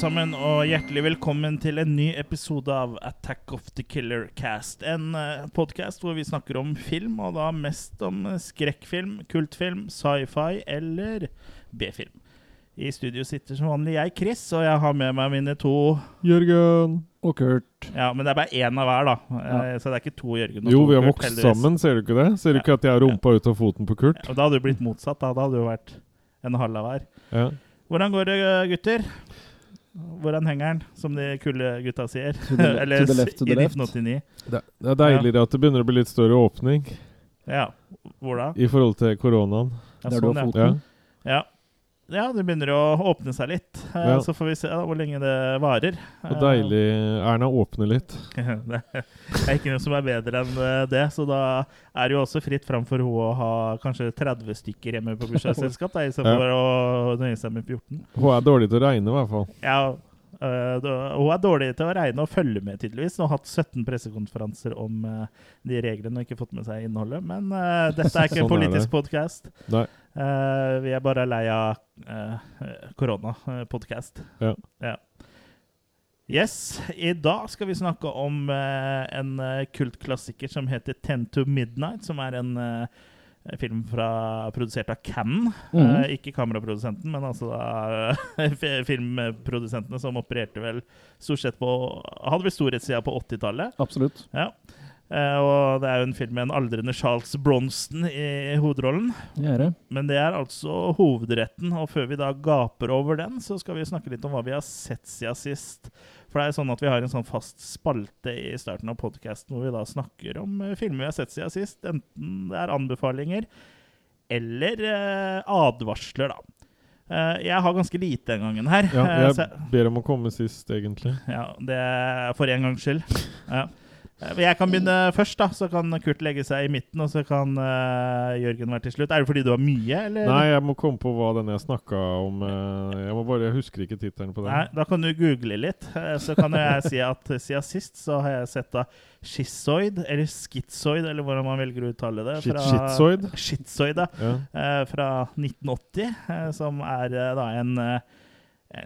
Sammen, og hjertelig velkommen til en ny episode av Attack of the Killer Cast. En uh, podkast hvor vi snakker om film, og da mest om skrekkfilm, kultfilm, sci-fi eller B-film. I studio sitter som vanlig jeg, Chris, og jeg har med meg mine to Jørgen og Kurt. Ja, Men det er bare én av hver, da. Ja. Så det er ikke to Jørgen og Jo, to vi har vokst heldigvis. sammen, ser du ikke det? Ser du ikke at jeg har rumpa ut av foten på Kurt? Og da hadde det blitt motsatt. Da, da hadde det vært en halv av hver. Ja. Hvordan går det, gutter? Hvordan henger den, som de kule gutta sier? To the Eller to the left, to the i 1989. Det, det er deiligere at det begynner å bli litt større åpning Ja. Hvor da? i forhold til koronaen. Ja, Der du har ja. Ja. Ja. det begynner å åpne seg litt. Eh, Ja. Så får vi se da, hvor lenge det varer. Og deilig Erna åpner litt. det er ikke noe som er bedre enn eh, det, så da er det jo også fritt fram for henne å ha kanskje 30 stykker hjemme på bursdagsselskap, istedenfor ja. å nøye seg med 14. Hun er dårlig til å regne, i hvert fall. Ja, Uh, hun er dårlig til å regne og følge med, tydeligvis. Hun har hatt 17 pressekonferanser om uh, de reglene og ikke fått med seg innholdet. Men uh, dette er ikke en Sånn politisk podkast. Nei. vi er bare lei av uh, koronapodkast. Ja. ja. Yes, i dag skal vi snakke om uh, en eh, kultklassiker som heter 'Ten to Midnight', som er en eh, film fra, produsert av Cannon. Mm. Eh, ikke kameraprodusenten, men altså filmprodusentene som opererte vel stort sett på Hadde vel storhetssida på 80-tallet. Absolutt. Ja. Eh, og det er jo en film med en aldrende Charles Bronston i hovedrollen. Det er det. Men det er altså hovedretten, og før vi da gaper over den, så skal vi snakke litt om hva vi har sett siden sist. For det er sånn at vi har en sånn fast spalte i starten av podkasten hvor vi da snakker om eh, filmer vi har sett siden sist. Enten det er anbefalinger eller eh, advarsler, da. Uh, jeg har ganske lite den gangen her. Ja, eh, jeg ber om å komme sist, egentlig. ja, det er for en gangs skyld. Ja. Eh, Jeg kan begynne først, da, så kan Kurt legge seg i midten, og så kan uh, Jørgen være til slutt. Er det fordi du har mye, eller? Nei, jeg må komme på hva den jeg snakka om uh, Jeg må bare, jeg husker ikke tittelen på den. Nei, da kan du google litt. Uh, Så kan jeg si at siden sist så har jeg sett da Schizoid, eller Schizoid, eller hvordan man velger å uttale det. Fra, schizoid? Schizoid, da. Ja. Fra 1980, eh, som er da en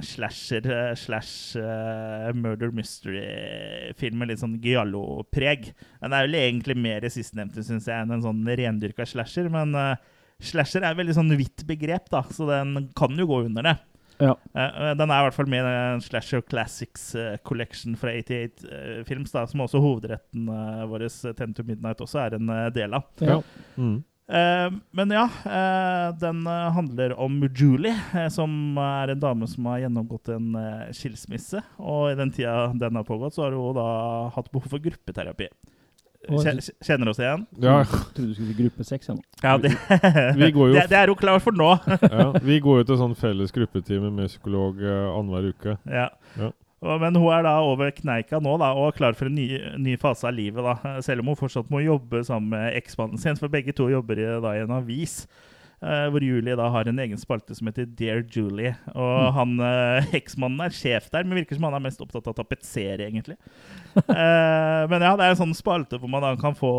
slasher eh, slash eh, murder mystery-film med litt sånn giallo-preg. Den er vel egentlig mer sistnevnte, syns jeg, enn en sånn rendyrka slasher. Men eh, slasher er et veldig sånn hvitt begrep, da, så den kan jo gå under det. Ja. Eh, den er i hvert fall med i Slasher Classics eh, Collection fra 88 eh, Films, da, som også hovedretten uh, vår, eh, 10 to Midnight, også er en eh, del av. Ja. Mm. Eh, men ja, uh, den uh, handler om Julie, som er en dame som har gjennomgått en skilsmisse. Og i den tida den har pågått, så har hun da hatt behov for gruppeterapi. Kjenner du Kjenner oss igjen? Ja, Jeg trodde du skulle si gruppe seks. Ja, det, Vi går jo- det, det er hun klar for nå. ja. Vi går jo til sånn felles gruppetime med psykolog uh, annenhver uke. ja. Ja. Men hun er da over kneika nå da, og er klar for en ny, ny fase av livet. da, Selv om hun fortsatt må jobbe sammen med eksmannen sin, for begge to jobber i, da, i en avis. eh, hvor Julie da har en egen spalte som heter Dear Julie. Og han eh, eksmannen er sjef der, men virker som han er mest opptatt av å tapetsere, egentlig. Eh, men ja, det er en sånn spalte hvor man da kan få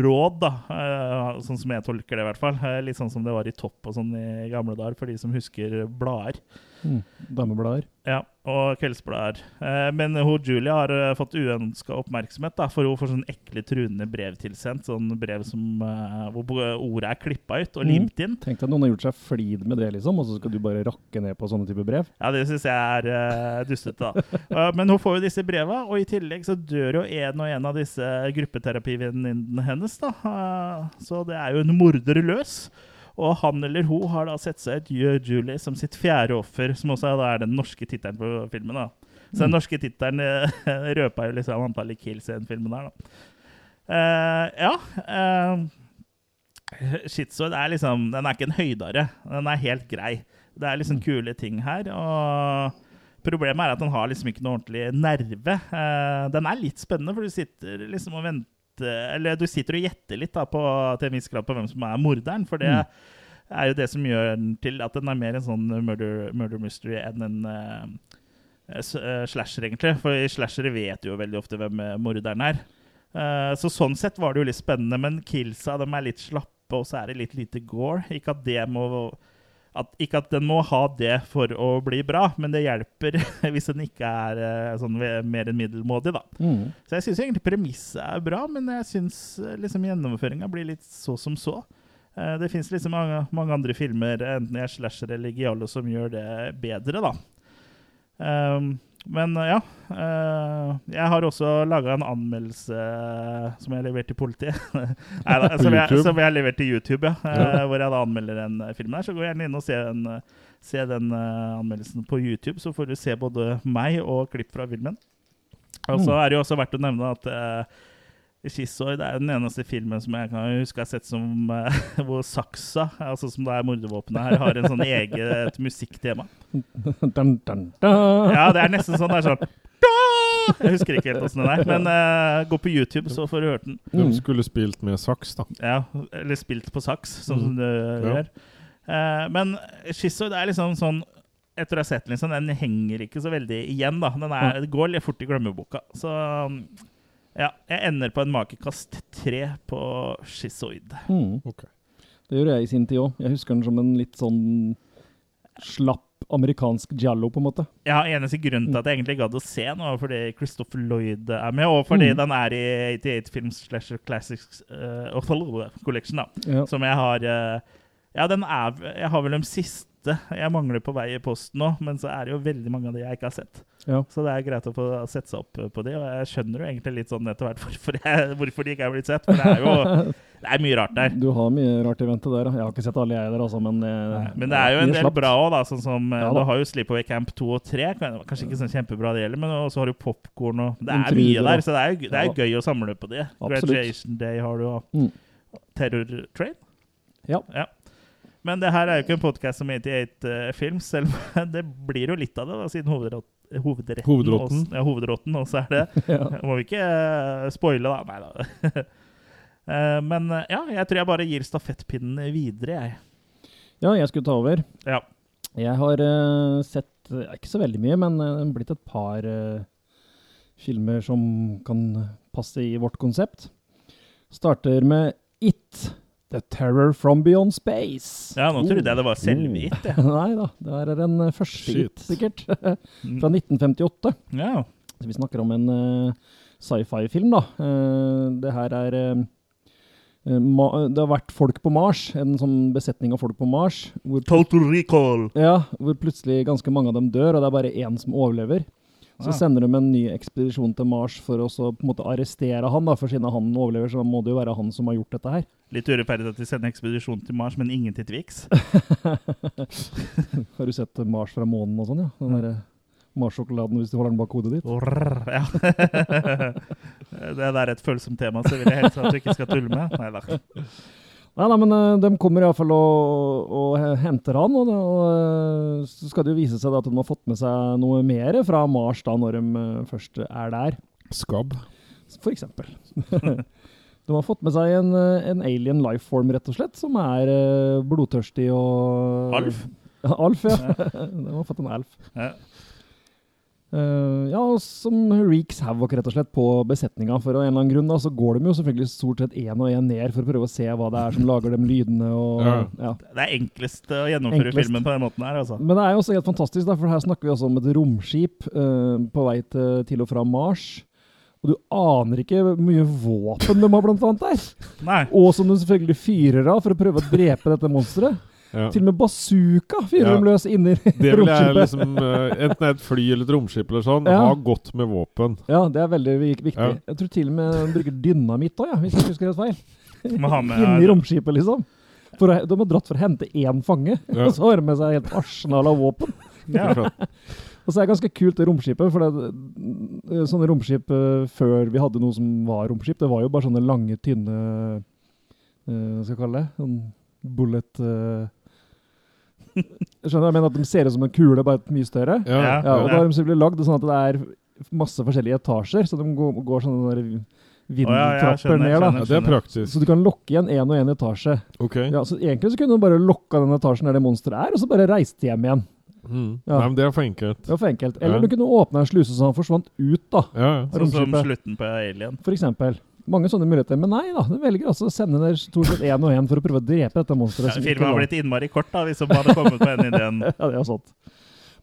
råd, da. eh, sånn som jeg tolker det, i hvert fall. Eh, litt sånn som det var i Topp og sånn i gamle dager, for de som husker blader. Mm. Dameblader. Ja, og kveldsblader. Eh, men hun Julia har uh, fått uønska oppmerksomhet, da, for hun får sånn ekle, truende brev tilsendt. Sånn brev som, uh, hvor ordet er klippa ut og Mm. limt inn. Tenk deg at noen har gjort seg flid med det, liksom, og så skal du bare rakke ned på sånne type brev. Ja, det syns jeg er uh, dustete, da. Men hun får jo disse breva, og i tillegg så dør jo en og en av disse gruppeterapivenninnene hennes, da. Så det er jo en morder løs. Og han eller hun har da sett seg ut Gjør Julie som sitt fjerde offer, som også er, den norske tittelen på filmen. da. Så den norske tittelen uh, røpa jo liksom antallet kills i den filmen der, da. Uh, ja. Uh, Shitsoid er liksom Den er ikke en høydare. Den er helt grei. Det er liksom kule ting her. Og problemet er at den har liksom ikke noe ordentlig nerve. Uh, den er litt spennende, for du sitter liksom og venter Eller du sitter og gjetter litt da på, til en viss grad på hvem som er morderen. For det Mm. er jo det som gjør den til at den er mer en sånn murder, murder mystery enn en uh, eh, slasher, egentlig. For i slashere vet du jo veldig ofte hvem eh, morderen er. Uh, så sånn sett var det jo litt spennende, men killsa de er litt slappe, og så er det litt lite gore. Ikke at det må at, Ikke at den må ha det for å bli bra, men det hjelper hvis den ikke er eh, sånn mer enn middelmådig, da. Mm. Så jeg syns egentlig premisset er bra, men jeg syns liksom gjennomføringa blir litt så som så. Eh, Det fins liksom mange, mange andre filmer, enten jeg er slasher eller giallo, som gjør det bedre, da. Um, men eh, ja. eh, jeg har også laga en anmeldelse eh, som jeg leverte til politiet. Neida, da, som, jeg, som jeg leverte til YouTube, ja. Ja. Hvor jeg da anmelder den filmen her. Så gå gjerne inn og se den, se den anmeldelsen på YouTube, så får du se både meg og klipp fra filmen. Og så Mm. er det jo også verdt å nevne at uh, det er den eneste filmen som jeg kan huske jeg har sett som eh, hvor saksa, altså som det er mordvåpenet her, har en sånn eget musikktema. Dun, dun, dun. Ja, det er nesten sånn det er sånn Jeg husker ikke helt åssen den er, men uh, gå på YouTube, så får du hørt den. De Mm. skulle spilt med saks, da. Ja, Eller spilt på saks, som Mhm. du Ja. gjør. Uh, men Schizoid er liksom sånn Etter å ha sett den, liksom, den henger ikke så veldig igjen. da Den er, Det går litt fort i glemmeboka. Så ja, jeg ender på en makekast tre på Schizoid. Mm. Okay. Det gjorde jeg i sin tid òg. Jeg husker den som en litt sånn slapp amerikansk giallo, på en måte. Ja, Eneste grunnen til at jeg egentlig gadd å se den, var fordi Christopher Lloyd er med, og fordi Mm. den er i 88 Films Slasher Classics uh, Collection, da. Ja. Som jeg har uh, Ja, den er Jeg har vel de siste jeg mangler på vei i posten nå, men så er det jo veldig mange av de jeg ikke har sett. Ja. Så det er greit å få sette seg opp på de, og jeg skjønner jo egentlig litt sånn etter hvert hvorfor, jeg, hvorfor de ikke er blitt sett. For det er jo det er mye rart der. Du har mye rart i vente der. Jeg har ikke sett alle jeg der, altså, men eh, Nei, Men det er jo en del bra òg, da. Sånn som ja, da. Du har jo Sleepaway Camp 2 og 3. Kanskje ikke sånn kjempebra det gjelder, men også har du popkorn og Det er mye der, så det er det er gøy å samle på de. Absolutt. Graduation Day har du, og Mm. Terror Train. Ja. Ja. Men det her er jo ikke en podkast som 88 uh, Films, selv om det blir jo litt av det, da, siden hovedrott, hovedretten Hovedrotten. også- Ja, hovedrotten også er det. ja. Må vi ikke uh, spoile, da. Nei da. uh, men eh, ja, jeg tror jeg bare gir stafettpinnen videre, jeg. ja, jeg skulle ta over. Ja. Jeg har eh, sett eh, ikke så veldig mye, men blitt et par eh, filmer som kan passe i vårt konsept. Starter med It. The Terror from Beyond Space. Ja, nå trodde jeg det var selve It. Nei da, det er den eh, første Shit. It, sikkert. Mm. Fra 1958. Ja. Så vi snakker om en uh, sci-fi-film, da. Uh, det her er ma Det har vært folk på Mars, en sånn besetning av folk på Mars, hvor, Total recall. ja, hvor plutselig ganske mange av dem dør, og det er bare én som overlever. Så ja. sender de en ny ekspedisjon til Mars for å så på en måte arrestere han, da, for siden han overlever, så må det jo være han som har gjort dette her. Litt urettferdig at de sender ekspedisjon til Mars, men ingen til Twix. Har du sett Mars fra månen og sånn, ja? Den der, Mars-sjokoladen hvis du holder den bak hodet ditt. Orr, ja. det der er et følsomt tema, så vil jeg helst at du ikke skal tulle med. Nei da. Nei, nei, men uh, de kommer iallfall og, og henter han, og, og eh, så skal det jo vise seg at de har fått med seg noe mer fra Mars da når de eh, først er der, Skabb. for eksempel. de har fått med seg en, eh, en alien lifeform, rett og slett, som er eh, blodtørstig og Alf? Ja, Alf, ja. de har fått en Alf. Ja. Eh, ja, som reeks havoc, rett og slett, på besetninga. For en eller annen grunn da, så går de jo selvfølgelig stort sett én og én ned for å prøve å se hva det er som lager de lydene. og... Ja. ja. Det er enklest å gjennomføre Enklest. filmen på den måten her, altså. Men det er jo også helt fantastisk, da, for her snakker vi også om et romskip uh, på vei til, til og fra Mars. Og du aner ikke hvor mye våpen de har blant annet der. Nei. Og som de selvfølgelig fyrer av for å prøve å drepe dette monsteret. Ja. Til og med bazooka fyrer Ja. de løs inni Det vil jeg romskipet. liksom eh, Enten det er et fly eller et romskip eller sånn, Ja. ha godt med våpen. Ja, det er veldig viktig. Ja. Jeg tror til og med de bruker dynamitt òg, ja, hvis jeg ikke husker helt feil. Inni romskipet, liksom. For å, de har dratt for å hente én fange, Ja. og så har de med seg helt arsenal av våpen. Ja. Og så er det ganske kult det romskipet, for det, sånne romskip eh, før vi hadde noe som var romskip, det var jo bare sånne lange, tynne eh, Hva skal jeg kalle det? Sånn bullet Jeg skjønner, jeg mener at de ser ut som en kule, bare mye større. Ja, Ja. Ja, og da har de selvfølgelig lagd det sånn at det er masse forskjellige etasjer, så de går, går sånne der Å, ja, ja, vindeltrapper ned. da. Ja, det er praktisk. Så du kan lokke igjen én og én etasje. Ok. Ja, så Egentlig så kunne du bare lokka den etasjen der det monsteret er, og så bare reist hjem igjen. Mm. Ja. Nei, men det er for enkelt. Det er for enkelt. Eller Ja. du kunne åpna en sluse så han forsvant ut, da. Ja, ja. Sånn som slutten på Alien. For eksempel. Mange sånne muligheter. Men nei da, de velger altså å sende ned stort sett én og én for å prøve å drepe dette monsteret. Ja, Filmen har blitt innmari kort, da, hvis de hadde kommet på den ideen. ja, det er sant.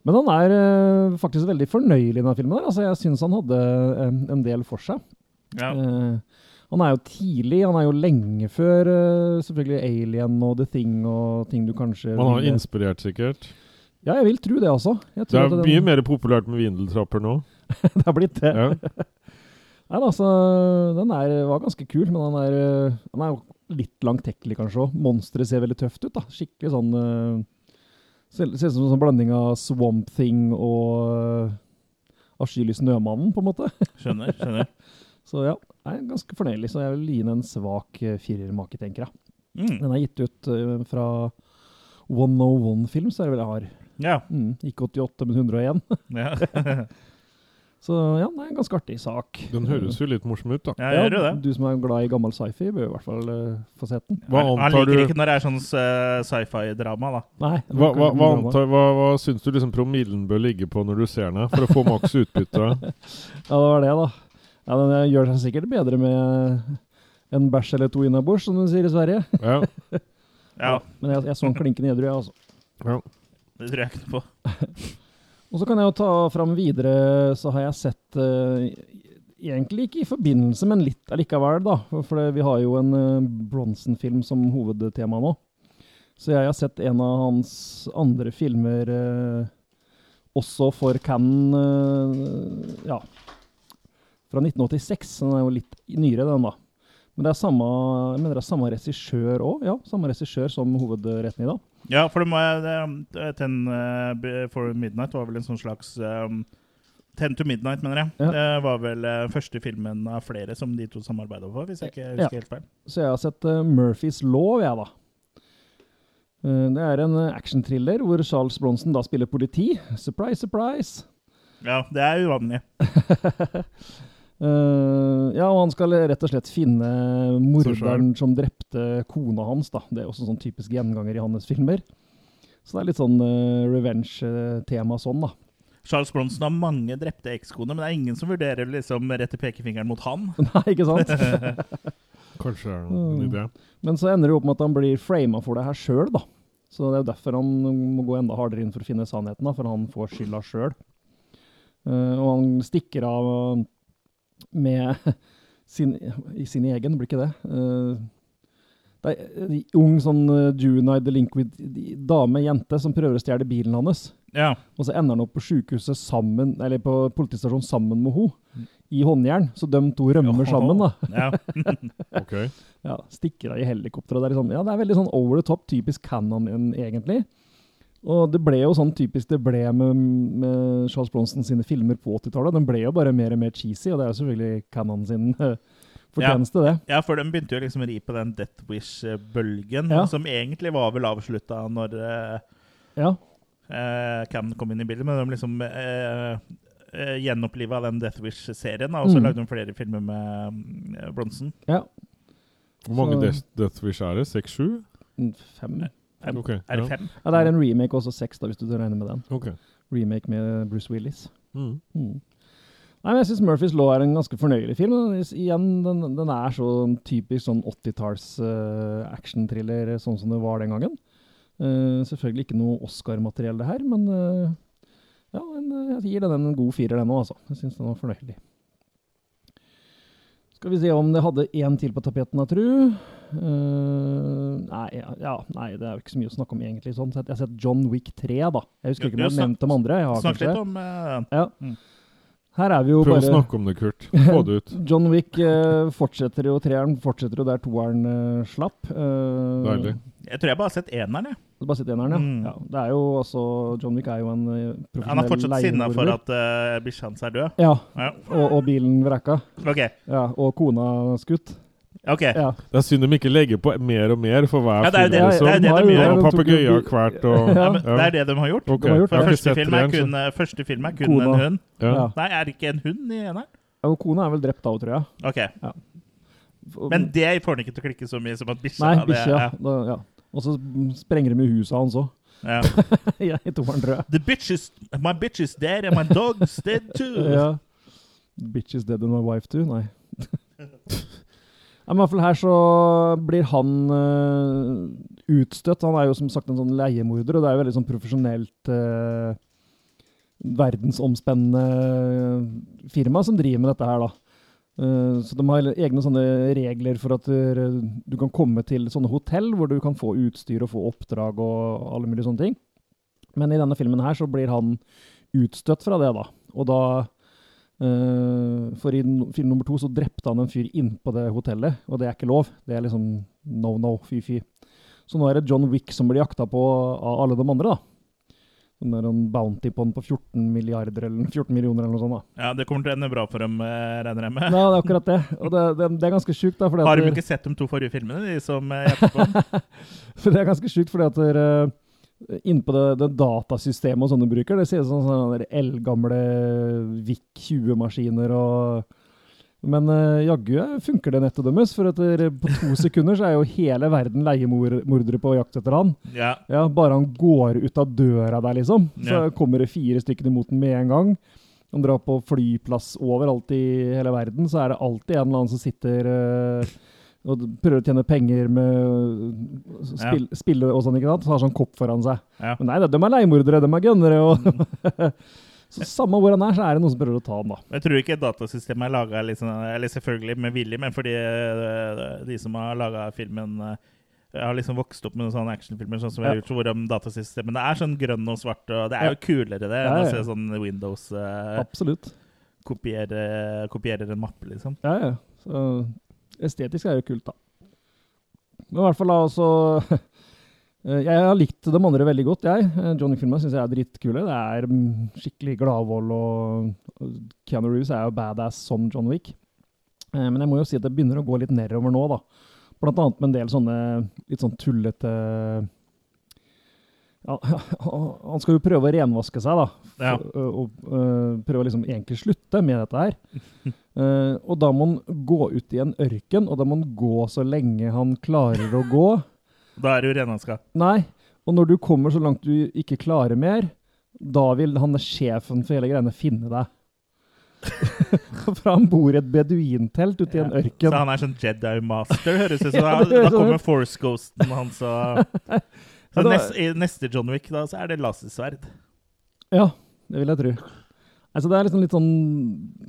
Men han er eh, faktisk veldig fornøyelig i denne filmen. der. Altså, jeg syns han hadde eh, en del for seg. Ja. Uh, han er jo tidlig, han er jo lenge før uh, selvfølgelig Alien og The Thing og ting du kanskje Man har inspirert, sikkert. Ja, jeg vil tro det også. Jeg Det er at den- mye mer populært med vindeltrapper nå. det har blitt det. Ja. Nei, altså, den er, var ganske kul, men den er, den er jo litt langtekkelig kanskje òg. Monsteret ser veldig tøft ut. da. Skikkelig sånn uh, Ser ut som en sånn blanding av Swamp Thing og uh, Avskyelig Snømannen, på en måte. Skjønner. skjønner. Så ja, jeg er ganske fornøyelig. Så jeg vil gi den en svak uh, firermake, tenker jeg. Mm. Den er gitt ut uh, fra 101 Films, er det vel jeg har. Ja. Mm, ikke 88, men 101. ja. Så ja, det er en ganske artig sak. Den høres jo litt morsom ut, da. Jeg gjør det. Du som er glad i gammel sci-fi, bør i hvert fall uh, få sett den. Hva Han- Han liker du- ikke når det er sånn uh, sci-fi-drama, da. Nei. Hva, hva, hva, antar, hva, hva syns du liksom promillen bør ligge på når du ser den, for å få maks utbytte? Ja, det var det, da. Ja, Den gjør seg sikkert bedre med en bæsj eller to innabords, som de sier i Sverige. Ja, Ja, Men jeg, jeg så den klinkende edru, jeg, altså. ja. Det tror jeg ikke noe på. Og så kan jeg jo ta fram videre, så har jeg sett uh, Egentlig ikke i forbindelse, men litt allikevel, da. For, det, vi har jo en uh, Bronson-film som hovedtema nå. Så jeg har sett en av hans andre filmer uh, også for Cannes Ja. Fra 1986. Den er jo litt nyere, den, da. Men det er samme, jeg mener det er samme regissør òg. Ja, samme regissør som hovedretten i dag. Ja, for det må jeg Ten for Midnight var vel en sånn slags um, Ten to Midnight, mener jeg. Ja. Det var vel eh, første filmen av flere som de to samarbeida på, hvis jeg ikke Ja. husker helt feil. Så jeg har sett eh, Murphys Law, jeg, da. Eh, det er en actionthriller hvor Charles Bronson da spiller politi. Surprise, surprise! Ja, det er uvanlig. Eh, ja, og han skal rett og slett finne morderen som drepte kona hans. da. Det er også sånn typisk gjenganger i hans filmer. Så det er litt sånn uh, revenge-tema sånn, da. Charles Bronson har mange drepte ekskoner, men det er ingen som vurderer liksom rette pekefingeren mot han. Nei, ikke sant? Kanskje det er en idé. Men så ender det opp med at han blir frama for det her sjøl, da. Så det er jo derfor han må gå enda hardere inn for å finne sannheten, da, for han får skylda sjøl. og han stikker av med sin, i sin egen, blir ikke det? Uh, det er en ung sånn uh, juvenile delinquent dame, jente, som prøver å stjele bilen hans. Ja. Og så ender han opp på sykehuset sammen, eller på politistasjonen sammen med henne, i håndjern. Så de to rømmer sammen, da. Ja. okay. Ja, stikker av i helikopter. og Det liksom, ja, det er veldig sånn over the top, typisk Cannon egentlig. Og det ble jo sånn typisk det ble med, med Charles Bronson sine filmer på 80-tallet. Den ble jo bare mer og mer cheesy, og det er jo selvfølgelig Cannon sin fortjeneste, fortjeneste, det. ja, for de begynte jo liksom å ri på den Death Wish-bølgen, Ja. som egentlig var vel avslutta når uh, Ja, Cam kom inn i bildet, men de liksom uh, uh, gjenoppliva den Death Wish-serien, og så Mm. lagde de flere filmer med eh, Bronson. ja. Hvor mange Så- Death, Death Wish er det? Seks-sju? Fem. Fem. Okay, Er det ja. fem? Ja, det er en remake også, seks, da, hvis du regner med den. Okay. Remake med Bruce Willis. Mm. Mm. Nei, men Jeg syns Murphys Law er en ganske fornøyelig film. Igjen, den, den er så typisk sånn 80-talls uh, actionthriller, sånn som det var den gangen. Uh, selvfølgelig ikke noe Oscar-materiell, det her, men uh, ja, en, eh, jeg gir den en god firer, den òg, altså. Jeg syns den var fornøyelig. Skal vi se om det hadde én til på tapeten, jeg tror. Uh, nei, ja, nei, det er jo ikke så mye å snakke om egentlig. sånn sett. Jeg har sett John Wick 3, da. Jeg husker Ja, ikke om jeg har nevnt de andre. Jeg har Snakk litt om uh, Ja. Mm. Her er vi jo Prøv å snakke om det, Kurt. Få det ut. John Wick uh, fortsetter jo, treeren fortsetter jo der toeren slapp. Deilig. Jeg tror jeg bare har sett eneren, jeg. Bare sett eneren, ja. Mm. ja. Det er jo også John Wick er jo en eh, profesjonell Han er fortsatt sinna for at uh, bikkja hans er død. Ja, Ja. og, og bilen vraka. OK. Ja, og kona skutt. ok. Ja. Det er synd de ikke legger på mer og mer for hver Ja, det er film. det- liksom. det er det de har jo- gjør. Ja, tok Papegøyer hvert og Ja. Ja, men Det er det de har gjort. Ok, De har gjort ikke Første film, er kun, eh, første film er kun Kona. en hund. ja. Ja. Nei, er det ikke en hund i eneren? Og kona er vel drept da òg, tror jeg. OK. Og- Men det får den ikke til å klikke så mye som at bikkja Nei, bikkja. ja. Og så sprenger de med huset hans òg. Ja. Ja, I toeren, tror jeg. The bitch is, my bitch is dead, and my dog's dead too. Ja. Bitch is dead and my wife too. Nei. Men i hvert fall her så blir han uh, utstøtt. Han er jo som sagt en sånn leiemorder, og det er jo veldig sånn profesjonelt uh, verdensomspennende firma som driver med dette her, da. Eh, så de har egne sånne regler for at du, du kan komme til sånne hotell hvor du kan få utstyr og få oppdrag og alle mulige sånne ting. Men i denne filmen her så blir han utstøtt fra det, da. Og da uh, For i film nummer to så drepte han en fyr innpå det hotellet, og det er ikke lov. Det er liksom no, no, fy-fy. Så nå er det John Wick som blir jakta på av alle de andre, da. En bounty på den på 14 milliarder eller 14 millioner eller noe sånt. da. Ja, Det kommer til å ende bra for dem, eh, regner jeg med. Ja, det er akkurat det. Og det, det, det er ganske sjukt. da. Har de ikke sett de to forrige filmene, de som hjelper på? for det er ganske sjukt fordi at dere, innpå det, det datasystemet og sånne bruker, det ser ut som sånne eldgamle VIC 20-maskiner og Men uh, jaggu funker det nettet deres, for etter, på to sekunder så er jo hele verden leiemordere på jakt etter han. Ja. Ja, Bare han går ut av døra der, liksom, så Ja. kommer det fire stykker imot den med en gang. Han drar på flyplass overalt i hele verden, så er det alltid en eller annen som sitter uh, og prøver å tjene penger med å ja. spille og sånn, ikke sant? Så har sånn kopp foran seg. Ja. Men nei, de er leiemordere, de er gunnere, og Så samme hvor han er, så er det noen som prøver å ta han, da. Jeg tror ikke datasystemet er laga liksom, eller selvfølgelig med vilje, men fordi eh, de som har laga filmen jeg har liksom vokst opp med noen sånne actionfilmer sånn som jeg har gjort, hvor datasystemene er sånn grønn og svart. og Det er jo kulere det enn å se sånn Windows eh, Absolutt. kopiere, kopiere, en mappe, liksom. Ja, ja. Så estetisk er jo kult, da. Men i hvert fall da, så eh, Jeg har likt de andre veldig godt, jeg. Eh, Johnny Filma syns jeg er dritkule. Det er mm, skikkelig gladvold, og Keanu Reeves er jo badass som John Wick. Eh, Men jeg må jo si at det begynner å gå litt nedover nå, da. Blant annet med en del sånne litt sånn tullete ja, Han skal jo prøve å renvaske seg, da. Ja. Og, prøve å liksom egentlig slutte med dette her. Eh, og da må han gå ut i en ørken, og da må han gå så lenge han klarer å gå. Da er det jo renhanska. Nei, og når du kommer så langt du ikke klarer mer, da vil han sjefen for hele greiene finne deg. For han bor i et beduintelt ute i en ørken. Så han er sånn Jedi master, høres det ut som. Ja, Da, da sånn kommer Force Ghosten hans og så neste, I neste John Wick da, så er det lasersverd. Ja, det vil jeg tro. Altså, det er liksom litt sånn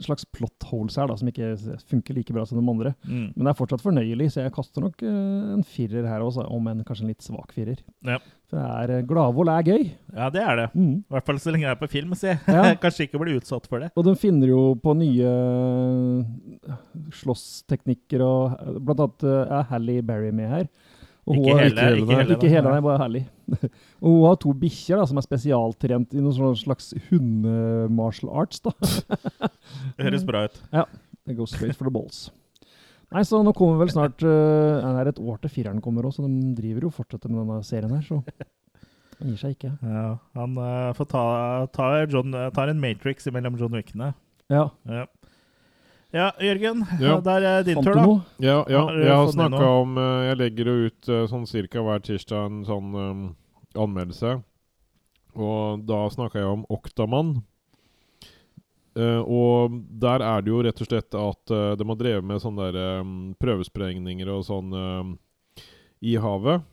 slags plot holes her da, som ikke funker like bra som de andre. Mm. Men det er fortsatt fornøyelig, så jeg kaster nok uh, en firer her også, om en kanskje en litt svak firer. Ja. For det er, eh, gladvold er gøy. ja, det er det. Mm. I hvert fall så lenge jeg er på film. Så jeg Ja. kanskje ikke blir utsatt for det. Og de finner jo på nye eh, slåssteknikker, og blant annet er Hally Berry med her. Og Ikke hun har- hele, ikke hele, Ikke hele, nei, bare herlig. og hun har to bikkjer som er spesialtrent i noen sånn slags hunde-martial arts. da. Det høres bra ut. Ja. Det går straight for the balls. Nei, så nå kommer vel snart uh, Det er et år til fireren kommer òg, så de driver jo fortsetter med denne serien her, så han gir seg ikke. Ja, han uh, får ta, ta John, eh, tar en Matrix mellom John Wickene. Ja, Ja. Ja, Jørgen. Ja. Der er din fant tur, da. Ja, ja jeg har snakka om eh, Jeg legger jo ut eh, sånn cirka hver tirsdag en sånn um, anmeldelse. Og da snakka jeg om Oktamann. Uh, og der er det jo rett og slett at uh, de har drevet med sånne der, um, prøvesprengninger og sånn uh, i havet.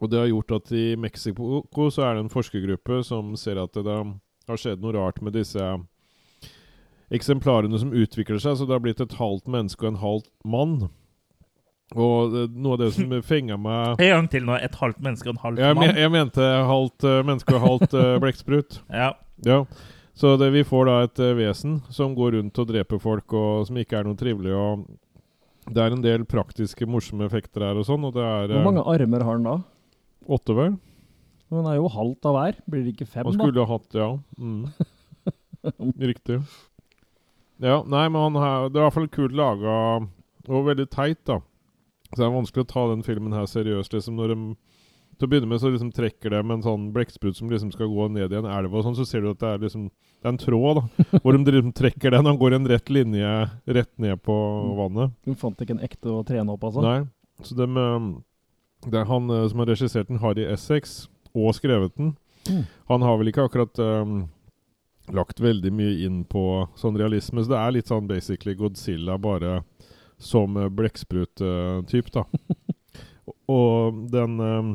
Og det har gjort at i Mexico så er det en forskergruppe som ser at det det har skjedd noe rart med disse eksemplarene som utvikler seg, så det har blitt et halvt menneske og en halvt mann. Og eh, noe av det som fenga meg En gang til nå. Et halvt menneske og en halv jeg, men, mann. jeg mente halvt eh, menneske og halvt uh, blekksprut. Ja. Ja. Så det, vi får da et vesen som går rundt og dreper folk, og som ikke er noe trivelig. Og det er en del praktiske, morsomme effekter her og sånn, og det er Hvor mange armer har han da? åtte, vel? Han er jo halvt av hver. Blir det ikke fem, Han da? skulle ha hatt Ja. Mm. Riktig. Ja, nei, men han har, det er i hvert fall kult laga, og veldig teit, da. Så det er vanskelig å ta den filmen her seriøst. liksom Når de Til å begynne med så liksom trekker de en sånn blekksprut som liksom skal gå ned i en elv, og sånn, så ser du at det er liksom Det er en tråd, da. Hvor de liksom trekker den, han går en rett linje rett ned på vannet. Du fant ikke en ekte å trene opp, altså? Nei. Så dem, eh, det er han eh, som har regissert den, Harry Essex, og skrevet den. Mm. Han har vel ikke akkurat um, lagt veldig mye inn på sånn realisme, så det er litt sånn basically Godzilla, bare som uh, blekksprut-type, da. og den eh,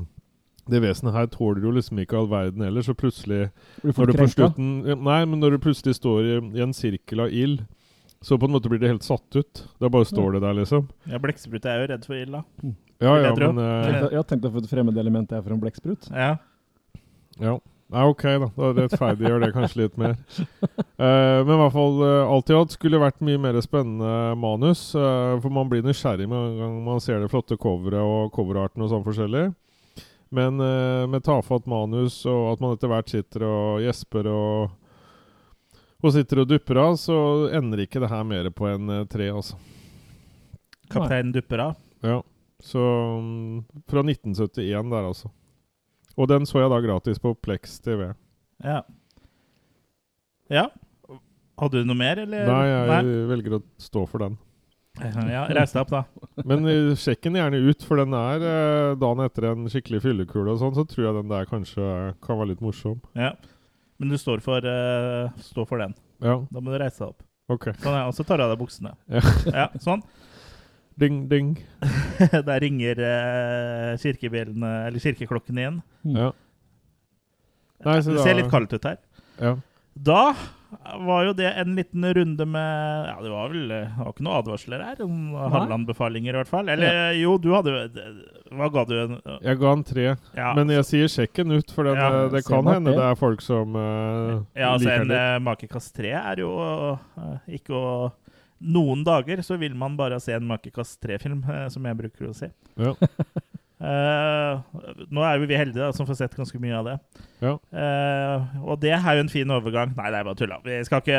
Det vesenet her tåler jo liksom ikke all verden heller, så plutselig når du slutten Nei, men når du plutselig står i, i en sirkel av ild, så på en måte blir det helt satt ut. Da bare står det der, liksom. Ja, Blekksprut er jo redd for ild, da. Ja, ja, men Uh, Jeg har tenkt å få et fremmed element jeg for en blekksprut. Ja. Ja. Nei, ok, da. Da rettferdiggjør det kanskje litt mer. Uh, men i hvert fall, uh, alt i alt skulle vært mye mer spennende manus. Uh, for man blir nysgjerrig med en gang man ser det flotte coveret og coverarten og sånn forskjellig. Men med tafatt manus og at man etter hvert sitter og gjesper og og sitter og dupper av, så ender ikke det her mer på en tre, altså. Kaptein dupper av. Ja. Så um, fra 1971 der, altså. Og den så jeg da gratis på Plex TV. Ja. Ja. Hadde du noe mer, eller? Nei, jeg velger å stå for den. Ja, Reis deg opp, da. Men eh, sjekk den gjerne ut, for den er eh, dagen etter en skikkelig fyllekule og sånn, så tror jeg den der kanskje kan være litt morsom. Ja. Men du står for, eh, står for den. Ja, Da må du reise deg opp. OK. Sånn, ja. Og så tar du av deg buksene. Ja. ja sånn. Ding, ding. Der ringer eh, kirkebjellene, eller kirkeklokken igjen. Ja. Nei, så det da- ser litt kaldt ut her. ja. Da var jo det en liten runde med Ja, det var vel det var ikke noen advarsler her om halvanbefalinger, i hvert fall. Eller jo, du hadde jo Hva ga du? en- Jeg ga han tre, Ja, men jeg sier sjekk den ut, for den, Ja, eh, det kan hende det. det er folk som eh, ja altså liker en den uh, Makekast 3 er jo eh, ikke å Noen dager så vil man bare se en Makekast 3-film, eh, som jeg bruker å se. Ja. Eh, nå er jo vi heldige da, som får sett ganske mye av det. Ja. Eh, og det er jo en fin overgang. Nei, det er bare tulla. Vi skal ikke,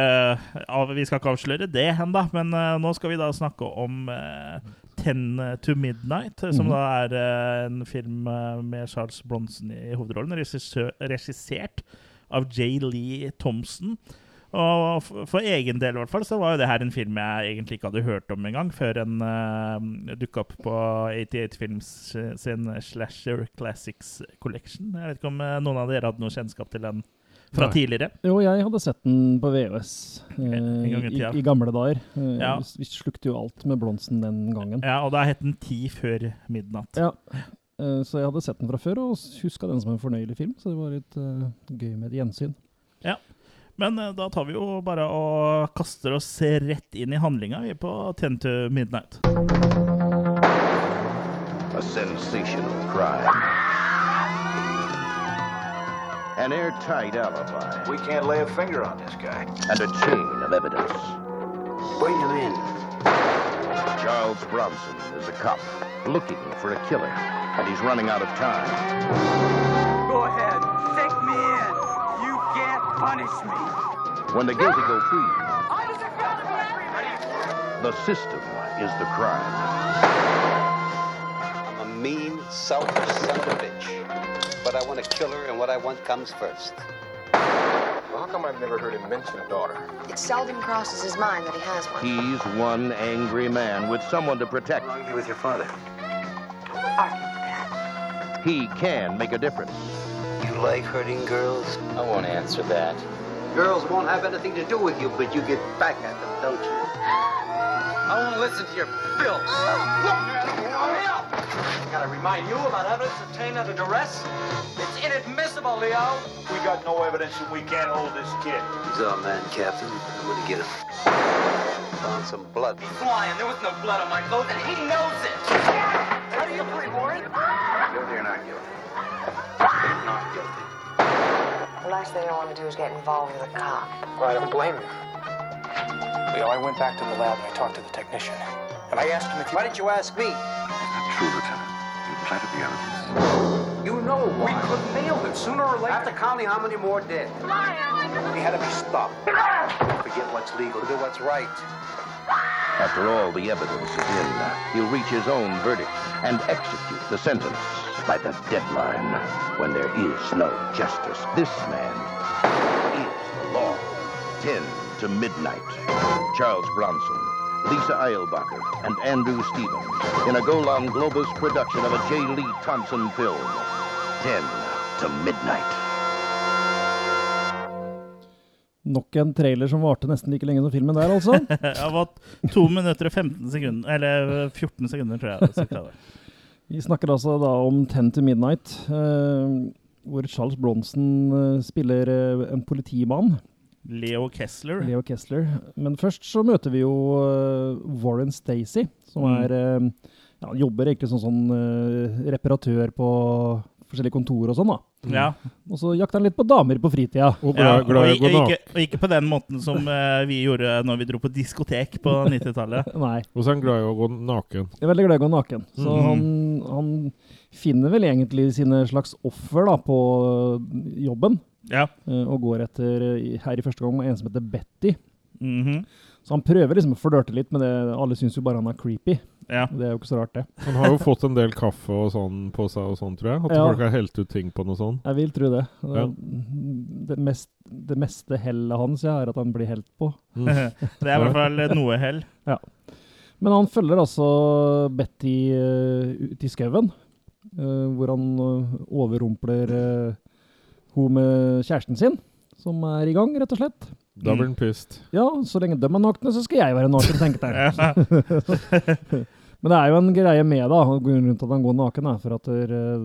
av, vi skal ikke avsløre det ennå, men eh, nå skal vi da snakke om eh, 'Ten to Midnight', som Mhm. da er eh, en film eh, med Charles Bronson i hovedrollen, regissør, regissert av J. Lee Thompson. Og for, egen del i hvert fall, så var jo det her en film jeg egentlig ikke hadde hørt om engang, før den uh, dukka opp på 88 Films sin Slasher Classics Collection. Jeg vet ikke om eh, noen av dere hadde noe kjennskap til den fra Nei. tidligere? Jo, jeg hadde sett den på VHS eh, i i, i gamle dager. Eh, Ja. vi, vi slukte jo alt med Blonsen den gangen. Ja, og da het den Ti før midnatt. Ja. Eh, så jeg hadde sett den fra før og huska den som en fornøyelig film, så det var litt eh, gøy med et gjensyn. Men eh, da tar vi jo bare og kaster oss rett inn i handlinga, vi er på Ten to Midnight. A sensational crime. An airtight alibi. We can't lay a finger on this guy. And a chain of evidence. Bring him in. Charles Bronson is a cop looking for a killer, and he's running out of time. Go ahead, take me in. You can't punish me. When the guilty go free, the system is the crime. I'm a mean, selfish son of a bitch. But I want a killer, and what I want comes first. Well, how come I've never heard him mention a daughter? It seldom crosses his mind that he has one. He's one angry man with someone to protect. How long you with your father? He can make a difference. You like hurting girls? I won't answer that. Girls won't have anything to do with you, but you get back at them, don't you? I won't listen to your filth. Gotta remind you about evidence obtained under duress? It's inadmissible, Leo. We got no evidence and we can't hold this kid. He's our man, Captain. I'm gonna get him. Found some blood. He's lying. There was no blood on my clothes, and he knows it. How do you plead, Warren? Guilty or not guilty? Not guilty. The last thing I want to do is get involved with a cop. Well, I don't blame you. Leo, I went back to the lab and I talked to the technician. And I asked him if you... Why didn't you ask me? True, Lieutenant. You planted the evidence. You know why. We could nail him sooner or later. After counting how many more dead. He had to be stopped. Forget what's legal, do what's right. After all the evidence is in, he'll reach his own verdict and execute the sentence by the deadline when there is no justice. This man is the law. 10 to midnight. Charles Bronson, Lisa Eilbacher, and Andrew Stevens in a Golan Globus production of a J. Lee Thompson film. 10 to midnight. Nok en trailer som varte nesten like lenge som filmen der, altså. Jeg var 2 minutter og 15 sekunder Eller 14 sekunder, tror jeg. Vi snakker altså da om 'Ten to Midnight, eh, hvor Charles Bronson eh, spiller eh, en politimann, Leo Kessler. Leo Kessler. Men først så møter vi jo eh, Warren Stacey, som Mm. er eh, ja, Han jobber egentlig som sånn reparatør på forskjellige kontor og sånn, da. Ja. Og så jakter han litt på damer på fritida. Og Ja, å og, ikke, og ikke på den måten som eh, vi gjorde når vi dro på diskotek på 90-tallet. Nei. Og så er han glad i å gå naken. Jeg er veldig glad i å gå naken. Så Mhm. han, han finner vel egentlig sine slags offer da, på jobben. Ja. eh, Og går etter, her i første gang, en som heter Betty. Mhm. Så han prøver liksom å flørte litt, med det, alle syns jo bare han er creepy. Ja. Det er jo ikke så rart, det. Han har jo fått en del kaffe og sånn på seg og sånn, tror jeg. At Ja. folk har helt ut ting på noe sånt. Jeg vil tro det. Ja. Det, mest, det meste hellet hans ja, er at han blir helt på. Mm. Det er i hvert fall noe hell. Men han følger altså Betty uh, ut i skauen, uh, hvor han uh, overrumpler uh, hun med kjæresten sin, som er i gang, rett og slett. Da blir han pissed. Ja, så lenge de er nakne, så skal jeg være naken, tenkte jeg. Men det er jo en greie med da, rundt at han går naken, da, for at der, eh,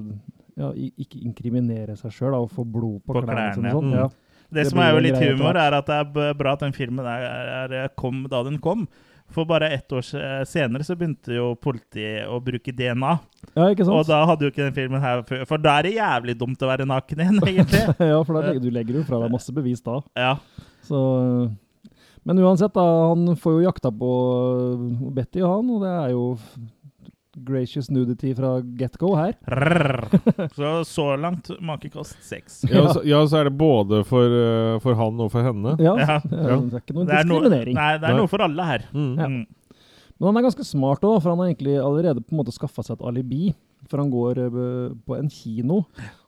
ja, ikke inkriminere seg sjøl og få blod på, På klærne klærne, Sånn. mm. Ja. Det, Det som er jo litt greie humor, er at det er bra at den filmen er, er, kom da den kom. For bare ett år senere så begynte jo politiet å bruke DNA. ja, ikke sant? Og da hadde jo ikke den filmen her før. For da er det jævlig dumt å være naken igjen, egentlig. ja, for da legger, du legger jo fra deg masse bevis da. Ja. Så, men uansett, da, han får jo jakta på uh, Betty og han, og det er jo gracious nudity fra get-go her. Så så langt makekost seks. Ja, så, ja, så er det både for, eh, for han og for henne. Ja, Ja. Det, er, det er ikke noen diskriminering. er, no, nei, det er Nei. noe for alle her. Mm. Ja. Mm. Men han er ganske smart òg, for han har egentlig allerede på en måte skaffa seg et alibi. For han går eh, på en kino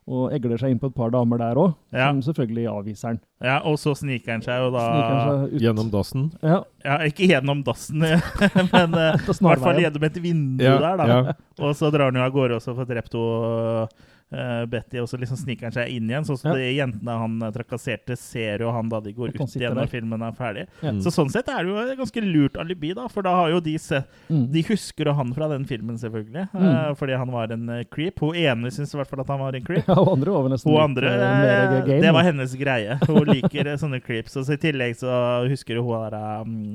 og egler seg inn på et par damer der òg, Ja. som selvfølgelig avviser han. Ja, og så sniker han seg jo da seg ut. Gjennom dassen. Ja, Ja, ikke gjennom dassen, men eh, i hvert fall gjennom et vindu Ja, der, da. ja. Og så drar han jo av gårde også får drept hun, eh, Betty, og så liksom sniker han seg inn igjen. Sånn som Ja. de jentene han eh, trakasserte, ser jo han da de går ut igjen der. når filmen er ferdig. Ja. Så sånn sett er det jo et ganske lurt alibi, da, for da har jo de sett Mm. De husker jo han fra den filmen, selvfølgelig, Mm. uh, fordi han var en creep. Hun ene syns i hvert fall at han var en creep. Ja, og andre var nesten Hun andre, eh, game. det var hennes greie. Hun liker sånne creeps. Og så I tillegg så husker hun der um,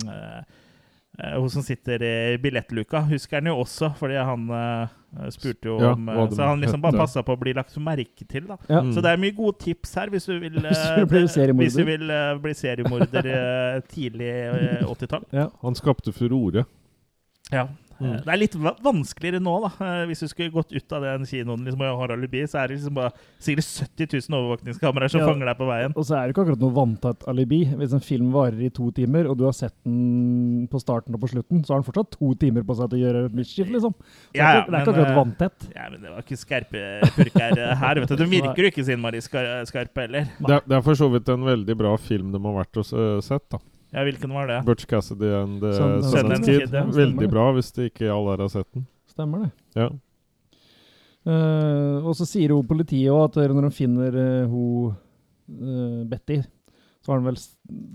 Hun som sitter i billettluka, husker han jo også, fordi han spurte jo Ja, om eh, Så han liksom bare passa på å bli lagt merke til, da. Ja. Mm. Så det er mye gode tips her hvis du vil, Hvis du eh, bli seriemorder. Hvis du vil uh, bli seriemorder eh, tidlig eh, 80-tall. Ja. Han skapte furore. Ja. Mm. Eh, Det er litt vanskeligere nå, da. Eh, Hvis du skulle gått ut av den kinoen liksom, og har alibi, så er det liksom bare sikkert 70 000 overvåkningskameraer som Ja. fanger deg på veien. Og så er det ikke akkurat noe vanntett alibi. Hvis en film varer i to timer, og du har sett den på starten og på slutten, så har den fortsatt to timer på seg til å gjøre mischief, liksom. Så det Ja, er ikke, det er ikke men, akkurat eh, vanntett. Ja, men det var ikke skarpe purker her, vet du. Den virker jo ikke så innmari skar skarpe heller. Det, er- det er for så vidt en veldig bra film de har vært og sett. da Ja, hvilken var det? Butch Cassidy and The Sundance Kid. Kid, ja. Veldig bra, hvis det ikke alle her har sett den. Stemmer det. Ja. Uh, og så sier jo politiet òg at når de finner uh, hun uh, Betty, så har han vel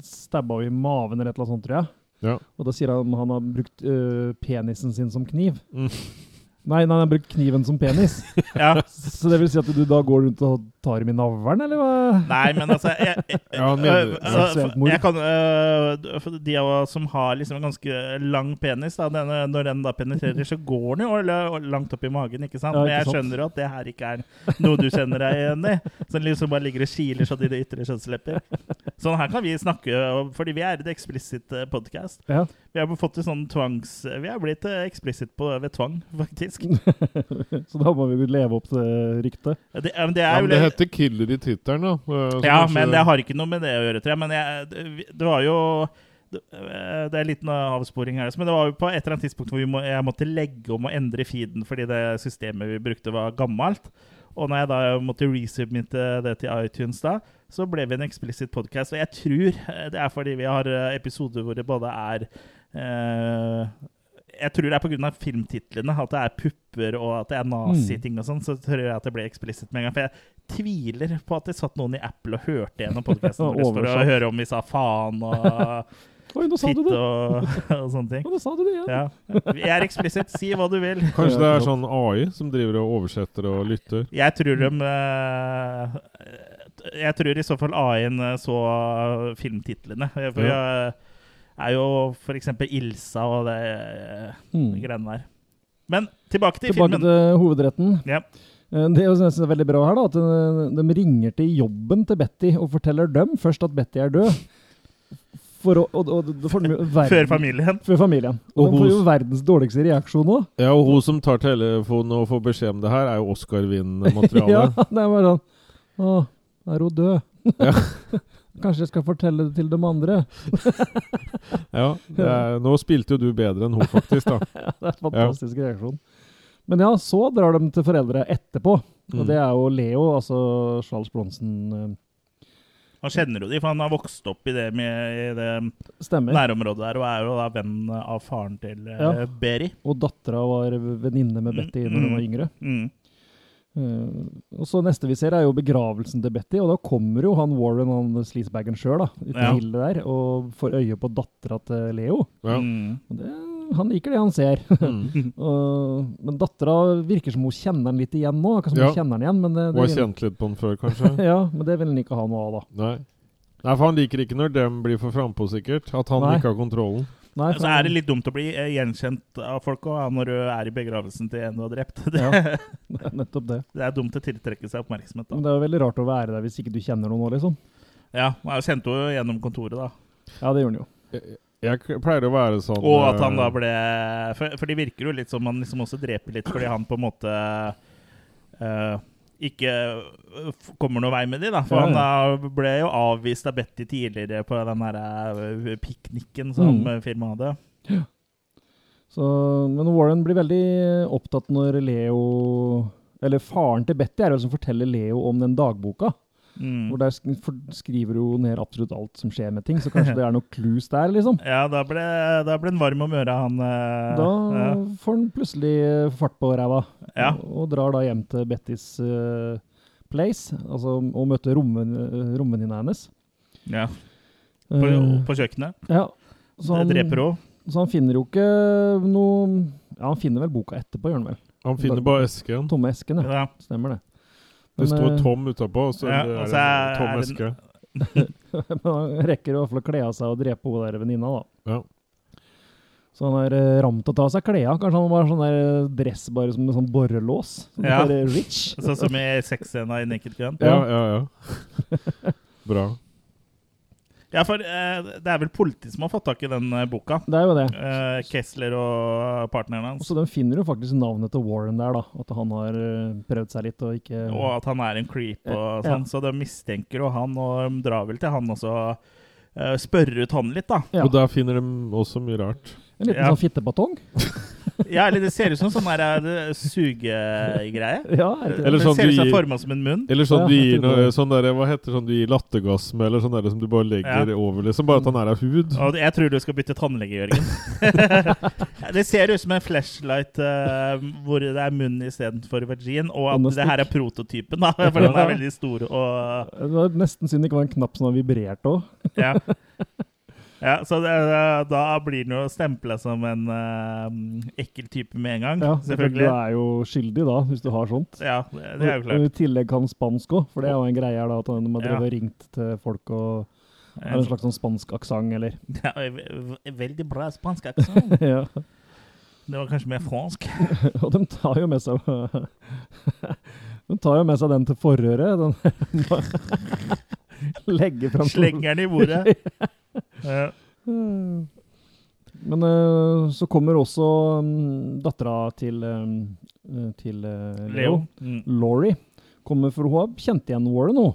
stabba henne i maven eller et eller annet sånt, tror jeg. Ja. Og da sier han han har brukt eh, penisen sin som kniv. Mm. Nei, nei, han har brukt kniven som penis. Ja. Så det vil si at du da går rundt og tar dem i navlen, eller hva? Nei, men altså Jeg, jeg, øh, altså, jeg kan øh, De av oss som har liksom en ganske lang penis, da, denne, når den da penetrerer, så går den jo langt opp i magen. ikke sant? Ja, Men jeg sant. skjønner jo at det her ikke er noe du kjenner deg igjen i. Som liksom bare ligger og kiler sånn i det ytre kjønnslepper. Sånn her kan vi snakke, fordi vi er et eksplisitt podkast. Ja. Vi har fått til sånn tvangs... Vi har blitt eksplisitt på ved tvang, faktisk. Så da må vi leve opp til ryktet. Det, det er jo ja, heter Killer i tittelen, da. eh, så Ja, kanskje- men det har ikke noe med det å gjøre, tror jeg. Men jeg, det, det var jo det, det er en liten avsporing her, men det var jo på et eller annet tidspunkt hvor vi må, jeg måtte legge om og endre feeden fordi det systemet vi brukte, var gammelt. Og når jeg da måtte resubmitte det til iTunes, da, så ble vi en explicit podcast. Og jeg tror eh, det er fordi vi har eh, episoder hvor det både er eh, Jeg tror det er pga. filmtitlene, at det er pupper og at det er naziting og sånn, så tror jeg at det ble explicit med en gang. For jeg tviler på at det satt noen i Apple og hørte gjennom podkasten vår for å høre om vi sa faen og Oi, nå sa du det! og, og sånne ting. Nå sa du det igjen! Ja. Vi er eksplisitt. Si hva du vil. Kanskje det er sånn AI som driver og oversetter og lytter? Jeg tror de eh, Jeg tror i så fall AI-en eh, så filmtitlene. For Ja. jeg er jo f.eks. Ilsa og det Mm. greiene der. Men tilbake til Tilbake filmen. til hovedretten. Ja. Eh, Det er jo er veldig bra her, da, at eh, de ringer til jobben til Betty og forteller dem først at Betty er død. For å, og, og, verden- Før familien. Før familien. Og, Og de får jo verdens dårligste reaksjon òg. Ja, og hun som tar telefonen og får beskjed om det her, er jo Oscar-vinn-materiale. ja, det er bare sånn Å, er hun død? Ja. Kanskje jeg skal fortelle det til de andre? Ja, det er, Nå spilte jo du bedre enn hun, faktisk. da. Ja, det er en fantastisk reaksjon. Men ja, så drar de til foreldre etterpå. Og Mm. det er jo Leo, altså Charles Bronsen. eh, Han kjenner jo de, for han har vokst opp i det, med, i det stemmer. nærområdet der, og er jo da venn av faren til eh, Ja. Berry. Og dattera var venninne med Betty når hun var yngre. Mm. Uh, og så neste vi ser, er jo begravelsen til Betty, og da kommer jo han Warren, han sleazebagen sjøl, Ja. der, og får øye på dattera til Leo. Ja. Mm. Og det, han liker det han ser. Mm. Og- men dattera virker som hun kjenner han litt igjen nå. Akkurat som Ja. hun kjenner han igjen, men det, Hun har vil, kjent litt på han før, kanskje? ja, men det vil han ikke ha noe av, da. Nei. Nei, for han liker ikke når dem blir for frampå, sikkert. At han Nei. ikke har kontrollen. Nei, Så er det litt dumt å bli eh, gjenkjent av folk også, når du er i begravelsen til en du har drept. Det, Ja. Nettopp det. det er dumt å tiltrekke seg oppmerksomhet. Men det er jo veldig rart å være der hvis ikke du kjenner noen nå, liksom. Ja, Jeg kjente jo gjennom kontoret, da. Ja, det gjør han jo. Jeg, pleier å være sånn Og at han eh, da ble For, for det virker jo litt som han liksom også dreper litt, fordi han på en måte uh, ikke eh, kommer noen vei med de, da. For Ja, han ja. da ble jo avvist av Betty tidligere på den derre eh, pikniken som Mm. eh, firmaet hadde. Så, men Warren blir veldig opptatt når Leo Eller faren til Betty er jo som forteller Leo om den dagboka. Mm. Hvor der skriver du ned absolutt alt som skjer med ting, så kanskje det er noe clues der, liksom. Ja, da ble, da ble han varm om øra, han. eh, Da ja. får han plutselig eh, fart på ræva, Ja. og, og drar da hjem til Bettys uh, place, altså og møter romven, eh, romvenninna hennes. ja. På, på kjøkkenet. ja. Så han, Dreper henne. så han finner jo ikke noe Ja, han finner vel boka etterpå, gjør han vel? Han finner bare esken. Tomme esken, ja. Ja. Stemmer det. Det står eh, tom utapå, og så Ja, er det er- tom eske. Han rekker i hvert fall å kle av seg og drepe hun der venninna, da. Ja. Så han er ramt ram til å ta av seg klærne. Kanskje han var sånn der dress bare som en sånn borrelås. Sånn Ja. rich. Sånn som i sexscena i Naked Gun. Ja, ja, ja. Bra. Ja, for eh, det er vel politiet som har fått tak i den eh, boka. Det er jo det. Eh, Kessler og partneren hans. Så de finner jo faktisk navnet til Warren der, da. At han har eh, prøvd seg litt og ikke Og at han er en creep og Ja. sånn. Så de mistenker jo han, og de drar vel til han også. Uh, spørre ut han litt, da. Ja. Og der finner de også mye rart. En liten Ja. sånn fittebatong. Ja, eller det ser ut som sånn der eh, sugegreie. Ja, eller det det? Sånn ser ut som gir- forma som en munn. Eller sånn Ja, du gir sånn der, Hva heter sånn du gir lattergass med, eller sånn der som du bare legger Ja. over, liksom. Bare at han er av hud. Og jeg tror du skal bytte tannlege, Jørgen. det ser ut som en flashlight uh, hvor det er munn istedenfor vagin, og at det her er prototypen, da. For den er veldig stor og Det var nesten synd det ikke var en knapp som har vibrert òg. Ja. Ja så det, da blir den jo stempla som en uh, ekkel type med en gang, Ja, selvfølgelig. du er jo skyldig da, hvis du har sånt. Ja, det, det er jo Og klart. I tillegg kan spansk òg, for det er jo en greie her da, at man har Ja. ringt til folk og har en slags sånn spansk aksent, eller Ja, ve- ve- veldig bra spansk aksent. Ja. Det var kanskje mer fransk. Og de tar jo med seg De tar jo med seg den til forhøret. Den Legger fram Slenger den i bordet. Ja. Men eh, så kommer også um, dattera til, um, til eh, Leo, Leo. Mm. Laurie, kommer for hun har kjent igjen Warren nå.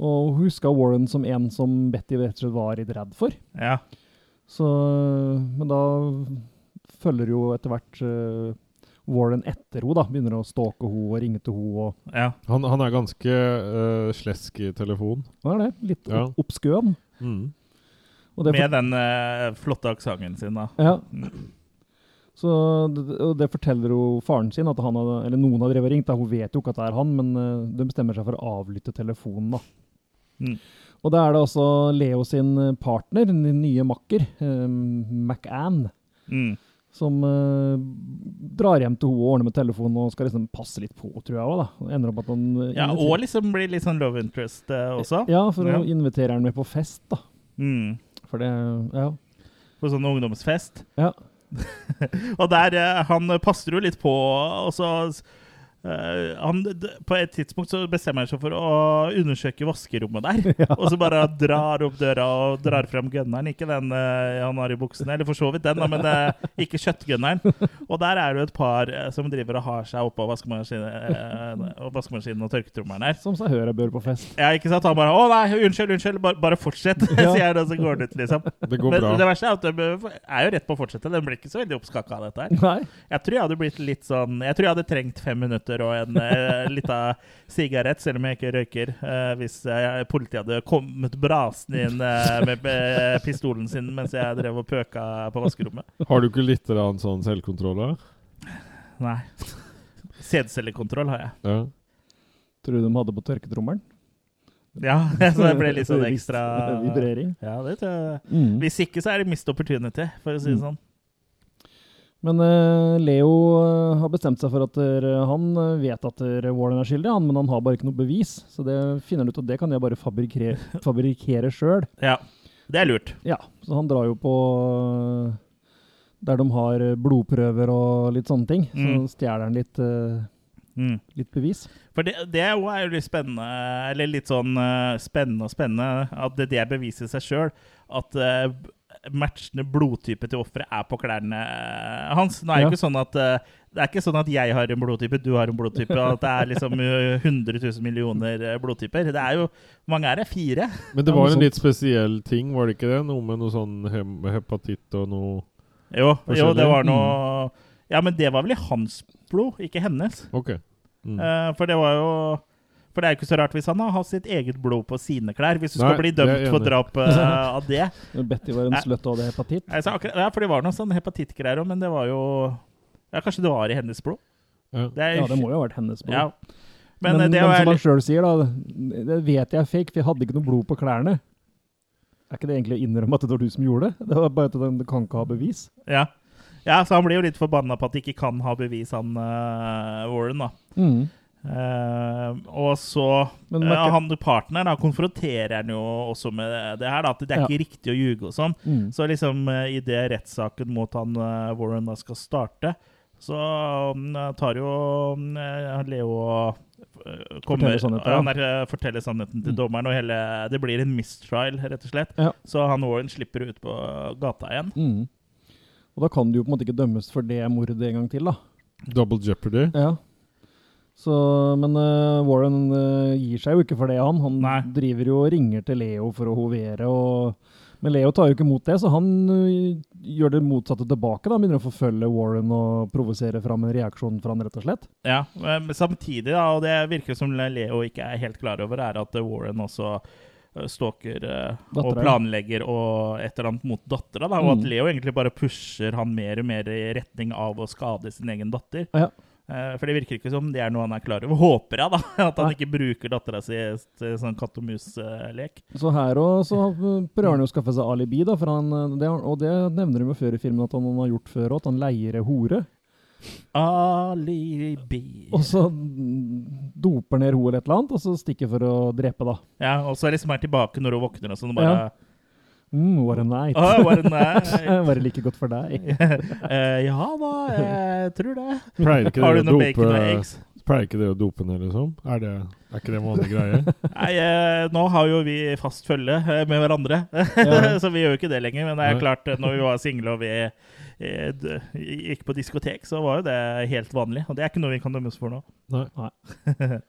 Og hun huska Warren som en som Betty rett og slett var litt redd for. ja. Så, men da følger jo etter hvert uh, Warren etter henne, da. Begynner å stalke henne og ringe til henne. og ja. Han, han er ganske uh, slesk i telefon. Han er det? Litt Ja. oppskøen. Mm. Er Med den eh, flotte aksenten sin, da. Ja. Så det, og det forteller jo faren sin, at han hadde, eller noen har drevet ringt. Da. Hun vet jo ikke at det er han, men uh, de bestemmer seg for å avlytte telefonen. da. Mm. Og da er det også Leo sin partner, den nye makker, um, McAnn, Mm. som uh, drar hjem til henne og ordner med telefonen og skal liksom passe litt på, tror jeg òg. Ender opp at han Ja, inviterer- og liksom blir litt sånn love interest også. Ja, for Ja. å invitere han med på fest, da. Mm. For det Ja. På sånn ungdomsfest. ja. Og der eh, Han passer jo litt på, og så eh, han, d- På et tidspunkt så bestemmer han seg for å undersøke vaskerommet der. Og så bare drar opp døra og drar fram gunneren. Ikke den uh, han har i buksene, eller for så vidt den, da, men uh, ikke kjøttgunneren. Og der er det jo et par som driver og har seg oppå vaskemaskinen, og vaskemaskinen og tørketrommelen her. Som seg hør og bør på fest. Ja, ikke sant? Han bare 'Å nei, unnskyld, unnskyld, bare, bare fortsett', Ja. sier han, og så går han ut, liksom. Det går Men bra. det verste er at de er jo rett på å fortsette. Den blir ikke så veldig oppskakka av dette her. Nei. Jeg tror jeg hadde blitt litt sånn Jeg tror jeg hadde trengt fem minutter og en uh, lita sigarett, selv om jeg ikke røyker, Uh, hvis uh, politiet hadde kommet brasende inn eh, med eh, pistolen sin mens jeg drev og pøka på vaskerommet. Har du ikke litt annen sånn selvkontroll? da? Nei. Sædcellekontroll har jeg. Ja. Tror du de hadde på tørketrommelen? Ja, så det ble litt sånn ekstra Vibrering. Ja, det tror jeg. Mm. Hvis ikke, så er det mist opportunity, for å si det Mm. sånn. Men uh, Leo eh, har bestemt seg for at han eh, vet at Warren er skyldig, han, men han har bare ikke noe bevis. Så det finner han ut, og det kan jeg bare fabrikkere, fabrikkere sjøl. Ja, det er lurt. Ja, så han drar jo på eh, der de har blodprøver og litt sånne ting. Så Mm. stjeler han litt, uh, Mm. litt bevis. For det, det er jo litt spennende, eller litt sånn uh, spennende og spennende, at det, det beviser seg sjøl. At uh, matchende blodtype til offeret er på klærne eh, hans. Nå er det Ja. ikke sånn at eh, det er ikke sånn at jeg har en blodtype, du har en blodtype, og at det er liksom eh, 100 000 millioner eh, blodtyper. Det er jo Hvor mange er det? Fire? Men det var en litt spesiell ting, var det ikke det? Noe med noe sånn hepatitt og noe Jo, jo, det var noe Ja, men det var vel i hans blod, ikke hennes. Okay. Mm. Eh, for det var jo For det er jo ikke så rart hvis han har sitt eget blod på sine klær. Hvis du Nei, skal bli dømt for drap uh, av det. Betty var en sløtt og hadde hepatitt. Jeg akkurat, ja, for det var noe sånn hepatittgreier òg, men det var jo Ja, kanskje det var i hennes blod? Ja. Det er, Ja, det må jo ha vært hennes blod. Ja. Men, Men, eh, det men som han sjøl sier, da, det vet jeg er fake, for jeg hadde ikke noe blod på klærne. Er ikke det egentlig å innrømme at det var du som gjorde det? Det var bare at Du kan ikke ha bevis. ja. ja, så han blir jo litt forbanna på at de ikke kan ha bevis, han uh, Warren, da. Mm. Eh, og så Men eh, Mac- han partneren da, konfronterer han jo også med det her, da, at det er Ja. ikke riktig å ljuge og sånn. Mm. Så liksom uh, i det rettssaken mot han uh, Warren da skal starte, så mm, tar jo mm, Leo og eh, kommer, Forteller sannheten, ja. han er, eh, forteller sannheten til Mm. dommeren, og hele, det blir en mistrial, rett og slett. Ja. Så han Warren slipper ut på gata igjen. Mm. Og da kan du jo på en måte ikke dømmes for det mordet en gang til, da. Double jeopardy. Ja. Så, men uh, Warren uh, gir seg jo ikke for det, han. Han Nei. driver jo og ringer til Leo for å hovere. Og, men Leo tar jo ikke imot det, så han uh, gjør det motsatte tilbake. da, Begynner å forfølge Warren og provosere fram en reaksjon fra han, rett og slett. Ja, men samtidig, da, og det virker som Leo ikke er helt klar over, er at Warren også stalker og planlegger og et eller annet mot dattera. da, Og at Mm. Leo egentlig bare pusher han mer og mer i retning av å skade sin egen datter. Ja. For det virker ikke som det er noe han er klar over. Håper jeg, da. At han ikke bruker dattera si til sånn katt og mus-lek. Så her òg så eh, prøver han jo å skaffe seg alibi, da, for han, eh, det, og det nevner de jo før i filmen at han har gjort før òg, at han leier ei hore. Alibi. Og så doper ned henne eller et eller annet, og så stikker for å drepe, da. Ja, og så liksom er tilbake når hun våkner og sånn. Bare Ja. Mm, what a night. Oh, what a night. Var det like godt for deg. uh, ja da, jeg tror det. Pleier ikke Har du å noe bacon og dope eggs? Pleier ikke det å dope ned, liksom? Er, det, er ikke det vanlig greie? Nei, uh, nå har jo vi fast følge eh, med hverandre, så vi gjør jo ikke det lenger. Men det er klart, når vi var single og vi gikk på diskotek, så var jo det helt vanlig. Og det er ikke noe vi kan dømmes for nå. Nei. Nei,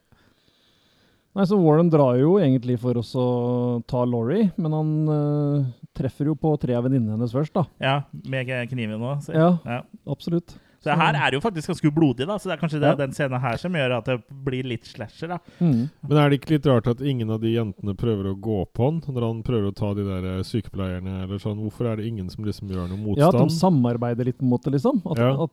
så Warren drar jo egentlig for oss å ta Laurie, men han uh, treffer jo på tre av venninnene hennes først, da. Ja, med kniven nå. så- Ja. ja. Absolutt. Så det her er jo faktisk ganske blodig, da. Så det er kanskje det, Ja. den scenen her som gjør at det blir litt slasher, da. Mm. Men er det ikke litt rart at ingen av de jentene prøver å gå på han når han prøver å ta de der eh, sykepleierne eller sånn? Hvorfor er det ingen som liksom gjør noe motstand? Ja, at de samarbeider litt, på en måte, liksom. At, Ja. at,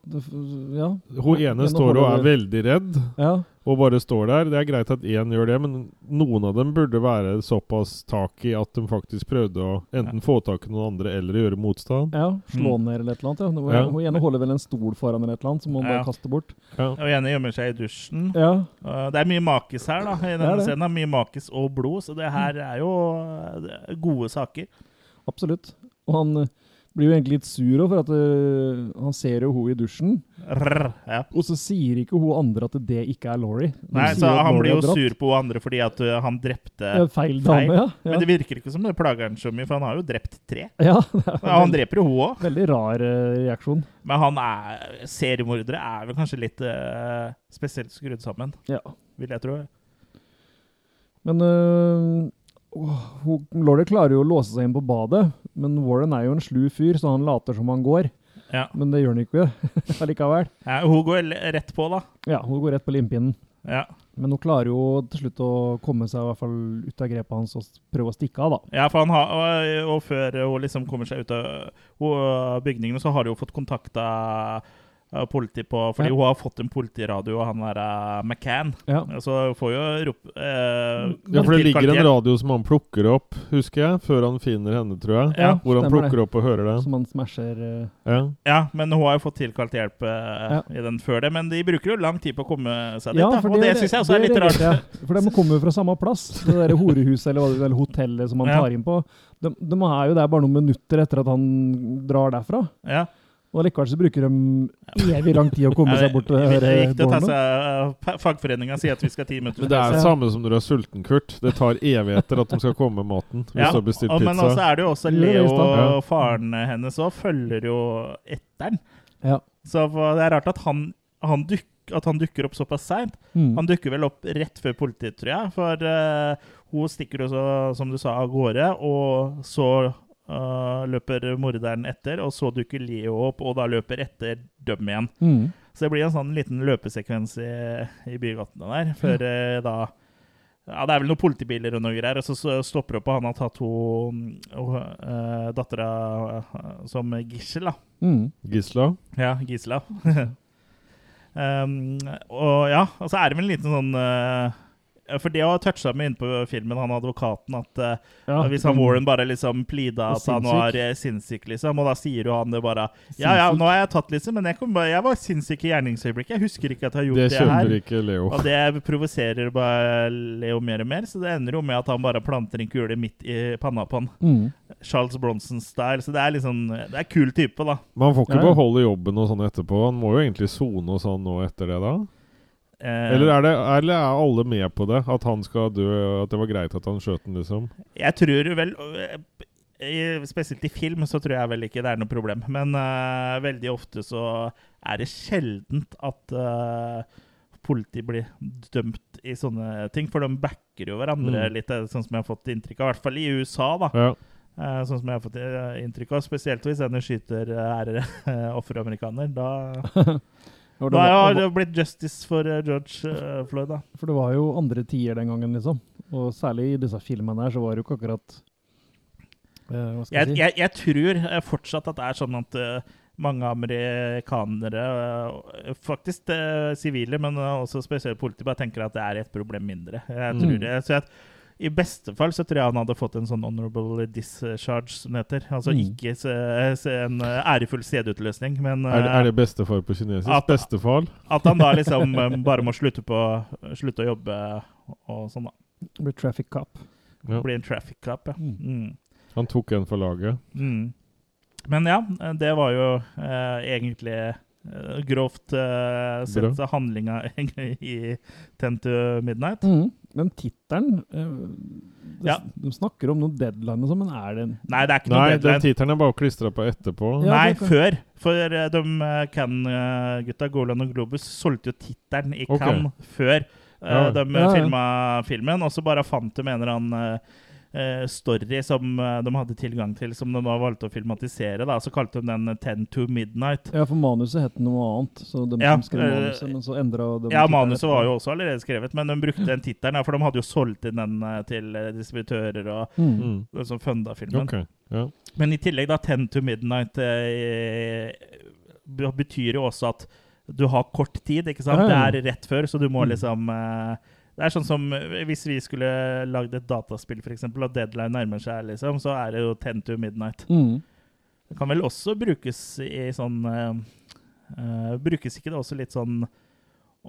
ja. Hun ene står og er veldig redd Ja. Og bare står der. Det er greit at én gjør det, men noen av dem burde være såpass tak i at de faktisk prøvde å enten få tak i noen andre eller gjøre motstand. ja. Slå ned eller et eller annet. Ja. Hun, Ja. ene holder vel en stol foran eller et eller annet som hun Ja. bare kaster bort. Ja. Og ene gjemmer seg i dusjen. Ja. Det er mye makis her, da. I Det denne er det. scenen. Mye makis og blod. Så det her er jo uh, gode saker. Absolutt. Og han eh, blir jo egentlig litt sur også, for at uh, han ser jo hun i dusjen. Rrr, ja. Og så sier ikke hun andre at det ikke er Laurie. Hun Nei, så Han Laurie blir jo sur på hun andre fordi at uh, han drepte Ja, feil dame, ja. ja. Men det virker ikke som det plager han så mye, for han har jo drept tre. ja, han dreper jo hun òg. veldig rar uh, reaksjon. Men han er seriemordere er vel kanskje litt spesielt skrudd sammen, Ja. vil jeg tro. Men øh, åh, klarer jo å låse seg inn på badet, men Warren er jo en slu fyr, så han later som han går. Ja. Men det gjør han ikke allikevel. Ja, hun går rett på, da. Ja, hun går rett på limpinnen. Ja. Men hun klarer jo til slutt å komme seg i hvert fall ut av grepet hans og prøve å stikke av, da. Ja, for han har, og, og før hun liksom kommer seg ut av hun- bygningene, så har hun fått kontakta politi på Fordi Ja. hun har fått en politiradio, og han der uh, McCann. Ja. Så får jo rope eh, Ja, for det ligger en radio som han plukker opp, husker jeg, før han finner henne, tror jeg. Ja, Hvor han plukker det. opp og hører det. Som han smasher uh... Ja. Ja, men hun har jo fått tilkalt hjelp uh, Ja. i den før det. Men de bruker jo lang tid på å komme seg dit, Ja, da. og det, syns jeg også er litt rart. For de kommer jo fra samme plass. Det der horehuset eller, eller hotellet som han Ja. tar inn på. De, de er jo der bare noen minutter etter at han drar derfra. Ja. Og likevel så bruker de evig lang tid å komme seg bort til å ta gården. Fagforeninga sier at vi skal ha ti minutter. Men det er det samme som når du er sulten, Kurt. Det tar evigheter at de skal komme med maten. Hvis Ja, du har bestilt pizza. men også er det jo også Leo og faren hennes òg følger jo etter den. Ja. Så det er rart at han, han, duk, at han dukker opp såpass seint. Mm. Han dukker vel opp rett før politiet, tror jeg. For uh, hun stikker jo som du sa, av gårde, og så eh, løper morderen etter, og så dukker Leo opp, og da løper etter dem igjen. Mm. Så det blir en sånn liten løpesekvens i, i bygatene der, før uh, da ja, Det er vel noen politibiler og noe greier, og så, så stopper det opp, og han har tatt hun uh, dattera eh, som gissel, da. Mm. Gisla. Ja, Gisela. um, og ja, og så er det vel en liten sånn For det har toucha meg inn på filmen, han advokaten, at uh, Ja, hvis han mm. Warren bare liksom pleada at han var eh, sinnssyk, liksom, og da sier jo han det bare Ja, ja, nå har jeg tatt, liksom, men jeg, kom bare, jeg var sinnssyk i gjerningsøyeblikket. Jeg husker ikke at jeg har gjort Det det, her. ikke Leo. Og det provoserer bare Leo mer og mer, så det ender jo med at han bare planter en kule midt i panna på han. Mm. Charles Bronson-style. Så det er liksom Det er kul type, da. Man får ikke Ja, ja. beholde jobben og sånn etterpå. Han må jo egentlig sone og sånn nå etter det, da? Eh, Eller er, det, eller er alle med på det? At han skal dø? At det var greit at han skjøt den, liksom? Jeg tror vel i- Spesielt i film så tror jeg vel ikke det er noe problem. Men uh, veldig ofte så er det sjeldent at uh, politi blir dømt i sånne ting. For de backer jo hverandre Mm. litt, eh, sånn som jeg har fått inntrykk av. I hvert fall i USA, da. Ja. Eh, sånn som jeg har fått eh, inntrykk av. Spesielt hvis en skyter eh, er eh. Da, Var- har det blitt justice for eh, George uh, Floyd, da. For det var jo andre tider den gangen, liksom. Og særlig i disse filmene her, så var det jo ikke akkurat uh, jeg, Jeg, jeg, tror fortsatt at det er sånn at uh, mange amerikanere, faktisk sivile, men også spesielt politi, bare tenker at det er et problem mindre. Jeg Mm. tror det. Så jeg, I beste fall så tror jeg han hadde fått en sånn honorable discharge, som det heter. Altså Mm. ikke se, se en eh, ærefull stedutløsning, men Er, det, eh, er det bestefar på kinesisk? At- Bestefar? at han da liksom eh, bare må slutte, på, slutte å jobbe og sånn, da. Blir traffic cop. Ja. Blir en traffic cop, ja. Mm. Mm. Han tok en for laget. Mm. Men ja, det var jo eh, egentlig eh, grovt eh, sett handlinga i Ten to Midnight. Mm. Men tittelen eh, Ja. De snakker om noe deadline og sånn, men er det en Nei, det er ikke noe Nei, den deadline. tittelen er bare klistra på etterpå. Ja, Nei, kan- før. For eh, de uh, Cannes-gutta, Golan og Globus, solgte jo tittelen i okay. Cannes før eh, Ja. de Ja, ja. filma filmen. Og så bare fant de en eller annen eh, eh, story som eh, de hadde tilgang til, som de da valgte å filmatisere. da, Så kalte de den 'Ten to Midnight'. Ja, for manuset het noe annet. Så de Ja, som skrev eh, manuset, men så endra de Ja, manuset var jo også allerede skrevet, men de brukte den tittelen, for de hadde jo solgt inn den eh, til eh, distributører og Mm. Mm. og som funda filmen. Okay, ja. Men i tillegg, da, 10 to midnight eh, betyr jo også at du har kort tid, ikke sant? Ja, ja. Det er rett før, så du må Mm. liksom eh, Det er sånn som eh, hvis vi skulle lagd et dataspill, f.eks., og deadline nærmer seg, liksom, så er det jo 10 to midnight. Mm. Det kan vel også brukes i sånn eh, Brukes ikke det også litt sånn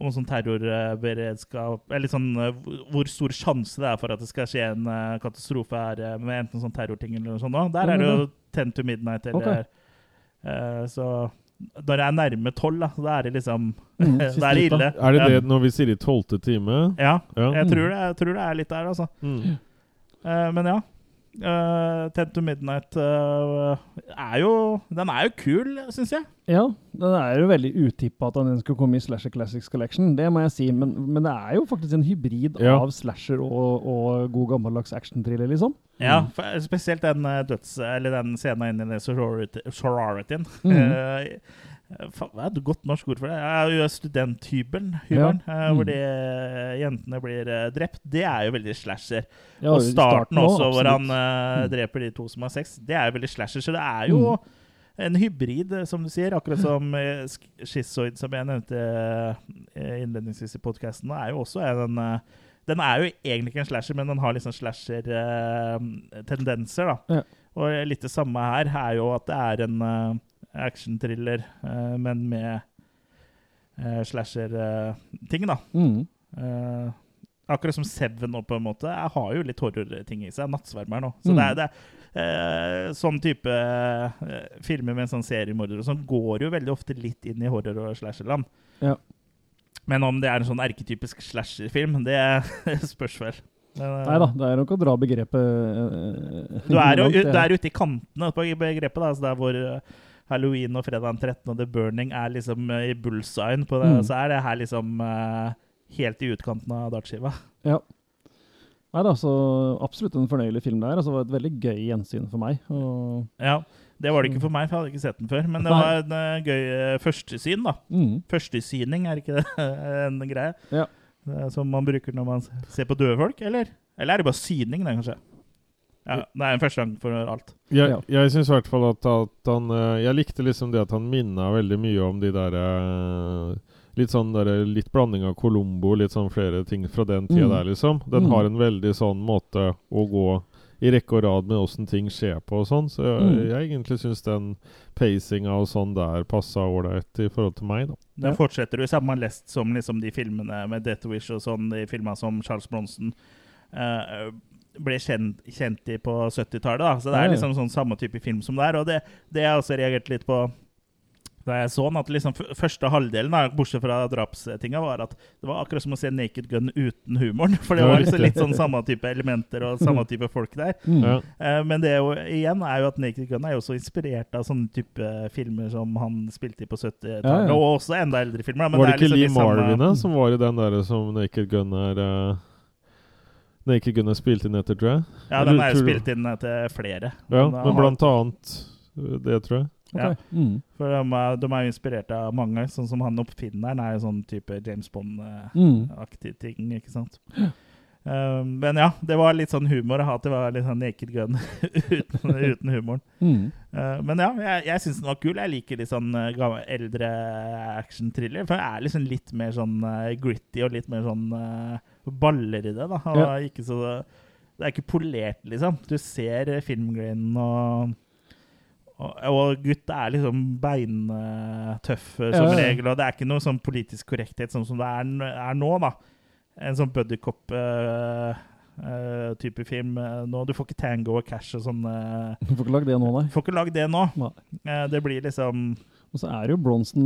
om sånn terrorberedskap Eller sånn hvor- stor sjanse det er for at det skal skje en katastrofe her med enten sånn terrorting eller noe sånt. Der er det jo 10 to midnight eller okay. Uh, Så når det er nærme tolv, da, da er det liksom Mm, Da er det ille. Er det det når vi sier i tolvte time? Ja, Ja. jeg tror det, jeg tror det er litt der, altså. Mm. Uh, men ja. Uh, 10 to Midnight uh, er jo Den er jo kul, syns jeg. Ja, den er jo veldig utippa at den skulle komme i Slasher Classics Collection, det må jeg si. Men, men det er jo faktisk en hybrid Ja. av slasher og, og god gammeldags actionthriller, liksom. Ja, spesielt den eh, døds... Eller den scenen inni i sorority, sororityen. Mm -hmm. hva er et godt norsk ord for det? Jo, Studenthybelen, Ja. eh, hvor Mhm. de eh, jentene blir eh, drept. Det er jo veldig slasher. Ja, og starten, starten, også, også, hvor han eh, Mm. dreper de to som har sex. Det er jo veldig slasher. Så det er jo en hybrid, eh, som du sier. Akkurat som eh, Schizoid, som jeg nevnte eh, innledningsvis i podkasten, er jo også en eh, Den er jo egentlig ikke en slasher, men den har liksom slasher-tendenser, da. Ja. Og litt det samme her er jo at det er en uh, actionthriller, eh, men med uh, slasher-ting, da. Mm. Eh, akkurat som Seven nå, på en måte. Jeg har jo litt horror-ting i seg. 'Nattsvermer' nå. Så Mm. det er, det er eh, sånn type eh, filmer med en sånn seriemorder og sånn går jo veldig ofte litt inn i horror- og slasherland. Ja. Men om det er en sånn erketypisk slasherfilm, det spørs vel. Eh, Nei da, det er nok å dra begrepet uh, Du er jo er ute i kantene på begrepet, da. Altså der hvor eh, Halloween og fredag den 13. og The Burning er liksom eh, i bullsign på det, Mm. så er det her liksom eh, helt i utkanten av dartskiva. Ja. Nei da, så absolutt en fornøyelig film der. Altså, det var et veldig gøy gjensyn for meg. Og, Ja, det var det ikke for meg, for jeg hadde ikke sett den før. Men det Nei. var en eh, gøy førstesyn, da. mm, Førstesyning, er ikke det en greie? Ja. Som man bruker når man ser på døde folk, eller? Eller er det bare syning, det, kanskje? Ja, det er en første gang for alt. Jeg, Ja. jeg syns i hvert fall at, at han eh, Jeg likte liksom det at han minna veldig mye om de der eh, Litt sånn der, litt blanding av Colombo, litt sånn flere ting fra den tida Mm. der, liksom. Den Mm. har en veldig sånn måte å gå i rekke og rad med åssen ting skjer på og sånn. Så jeg, Mm. jeg egentlig syns den pacinga og sånn der passa ålreit i forhold til meg, da. Den fortsetter jo i samme lest som liksom de filmene med Death Wish og sånn, de filma som Charles Bronson eh, ble kjent, kjent i på 70-tallet. Så det er liksom sånn samme type film som det er. Og det, det jeg også reagerte litt på da jeg så den, at liksom første halvdelen, da, bortsett fra drapstinga, var at det var akkurat som å se Naked Gun uten humoren. For det var liksom litt sånn samme type elementer og samme type folk der. mm. Ja. Eh, Men det er jo, igjen er jo at Naked Gun er jo så inspirert av sånne type filmer som han spilte i på 70-tallet, Ja, ja. og også enda eldre filmer. Men var det er ikke liksom Lee Marvin som var i den der som Naked Gun er eh, Naked Gunn er spilt inn etter, tror jeg? Ja, den er jo spilt inn etter flere. Ja, men har- blant annet eh, det, tror jeg. Okay. Ja. Mm. For de er, de er jo inspirert av mange, sånn som han oppfinneren er jo sånn type James Bond-aktig Mm. ting, ikke sant? Um, men ja, det var litt sånn humor at det var litt sånn naked gun uten, uten humoren. Mm. Uh, men ja, jeg, jeg syns den var kul. Jeg liker litt sånn gammel, eldre action-thriller. For det er liksom litt mer sånn uh, gritty og litt mer sånn uh, baller i det. da Ja. ikke så, Det er ikke polert, liksom. Du ser uh, filmgrainen og og, gutta er liksom beintøffe som Ja, ja. regel, og det er ikke noe sånn politisk korrekthet sånn som det er, er nå, da. En sånn buddycop-type film uh, nå. Du får ikke Tango og Cash og sånn. uh, Du får ikke lagd det nå, nei. får ikke lagd det nå. Eh, Det blir liksom Og så er jo Bronson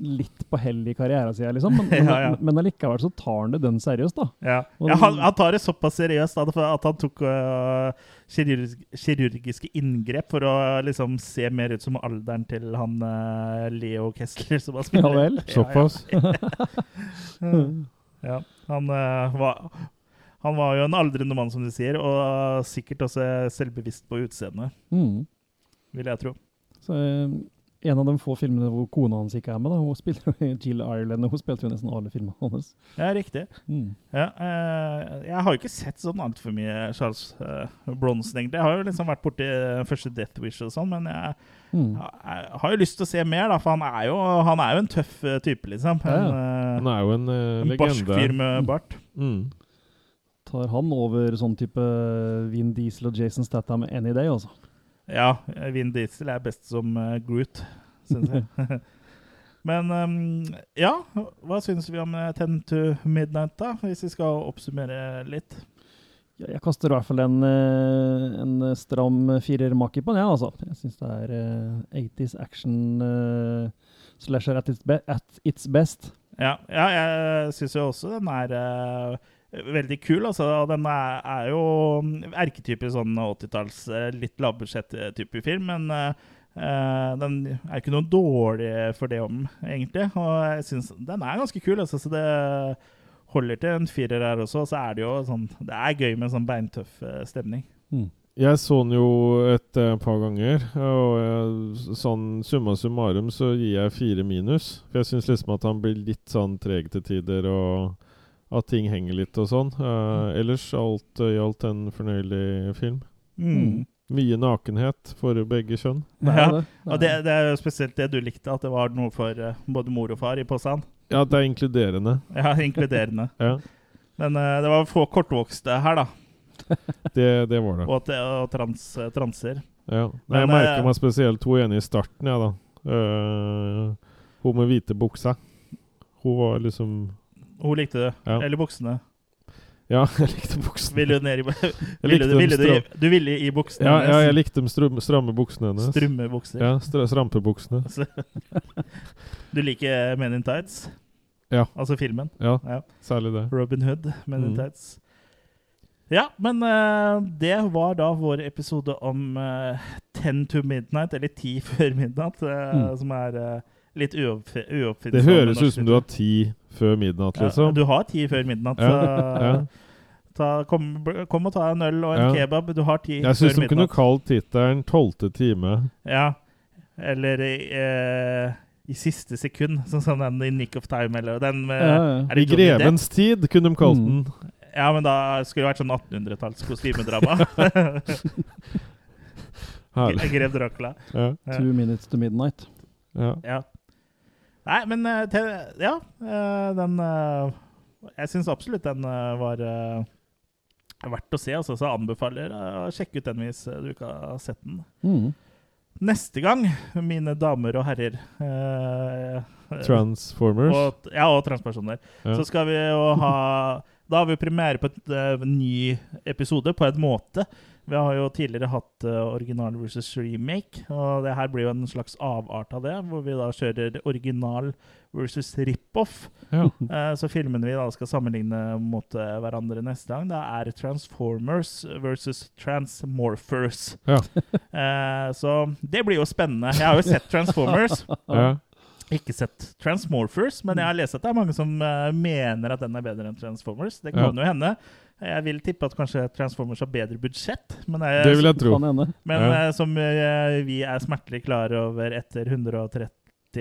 litt på hell i karrieren sin, liksom. Men, men, Ja, ja. men allikevel så tar han det den seriøst, da. Ja, ja han, han tar det såpass seriøst da, at han tok uh, kirurg, kirurgiske inngrep for å liksom se mer ut som alderen til han uh, Leo Kessler som har spilt. Ja vel. Såpass. Ja, ja. han uh, var Han var jo en aldrende mann, som du sier, og sikkert også selvbevisst på utseendet, Mm. vil jeg tro. Så en av de få filmene hvor kona hans ikke er med, da, hun spiller jo Jill Ireland, og hun spilte jo nesten alle filmene hans. Ja, riktig. Mm. Ja, eh, jeg har jo ikke sett sånn altfor mye Charles eh, Bronson, egentlig. Jeg har jo liksom vært borti den første Death Wish og sånn, men jeg, Mm. jeg har jo lyst til å se mer, da, for han er jo, han er jo en tøff eh, type, liksom. Ja, ja. En, eh, Han er jo en, uh, en barsk fyr med bart. Mm. Tar han over sånn type Vin Diesel og Jason Statham any day, altså. Ja, Vin Diesel er best som uh, Groot, syns jeg. Men um, ja, hva syns vi om eh, Ten to Midnight, da? Hvis vi skal oppsummere litt. Ja, jeg kaster i hvert fall en, en stram firermaker på den, jeg, altså. Jeg syns det er uh, 80s action uh, slasher at its, at its best. Ja, ja jeg syns jo også den er eh, veldig kul. Altså. Den er, er jo erketype sånn 80-talls, eh, litt lavbudsjett-type film, men eh, den er ikke noe dårlig for det om, egentlig. Og jeg synes den er ganske kul, altså, så det holder til en firer her også. Og så er det jo sånn Det er gøy med sånn beintøff stemning. Mm. Jeg så den jo et eh, par ganger, og jeg, sånn summa summarum så gir jeg fire minus. For jeg syns liksom at han blir litt sånn treg til tider, og at ting henger litt og sånn. Uh, ellers alt i alt en fornøyelig film. Mm. Mye nakenhet for begge kjønn. Ja. Og det, det er jo spesielt det du likte, at det var noe for uh, både mor og far i posen. Ja, det er inkluderende. Ja, inkluderende. Ja, Men uh, det var få kortvokste her, da. det, det var det. Og, at- og trans, eh, transer. Ja. Nei, Men, jeg merker eh, meg spesielt hun ene i starten, ja da. Eh, hun med hvite bukser. Hun var liksom Hun likte det. Ja. Eller buksene. Ja, jeg likte buksene. Ville du ned i ville, du, ville du, du ville i buksene Ja, ja, jeg likte de strum, stramme buksene hennes. Strumme bukser. Ja, str strampebuksene. Altså, du liker Men in Tights? Ja. Altså filmen? Ja, Ja. særlig det. Robin Hood, Men in Mm. Tights. Ja, men uh, det var da vår episode om eh, Ten to Midnight, eller Ti før midnatt, uh, Mm. som er litt uoppfi- uoppfinnsomt. Det høres ut som du har ti før midnatt, Ja, liksom. du har ti før midnatt, Ja, så. Ta, kom, kom og ta en øl og en Ja. kebab. Du har ti Jeg syns før de kunne midnatt. kalt tittelen 'Tolvte time'. Ja. Eller eh, i siste sekund, sånn som den i Nick of Time. Eller den med, Ja, ja. Er I det grevens tid kunne de kalt Mm. den. Ja, men da skulle det vært sånn 1800-talls kostymedrama. Herlig. Grev Dracula. Ja, Ja. Two minutes to midnight. ja. Ja. Nei, men til, ja, eh, den eh, Jeg syns absolutt den eh, var eh, verdt å se. Altså, så anbefaler jeg å sjekke ut den hvis eh, du ikke har sett den. Mm. Neste gang, mine damer og herrer eh, Transformers. og, Ja, og transpersoner. Ja. Så skal vi jo ha Da har vi premiere på et, eh, ny episode, på en måte. Vi har jo tidligere hatt eh, original versus remake, og det her blir jo en slags avart av det, hvor vi da kjører original versus rip-off. Ja. Eh, så filmene vi da skal sammenligne mot eh, hverandre neste gang, det er Transformers versus Transmorphers. Ja. Så det blir jo spennende. Jeg har jo sett Transformers. ja. Ikke sett Transmorphers, men jeg har lest at det er mange som mener at den er bedre enn Transformers. Det kan jo hende. Jeg vil tippe at kanskje Transformers har bedre budsjett, men, jeg, Det vil jeg tro. Men Ja. eh, som eh, vi er smertelig klar over etter 130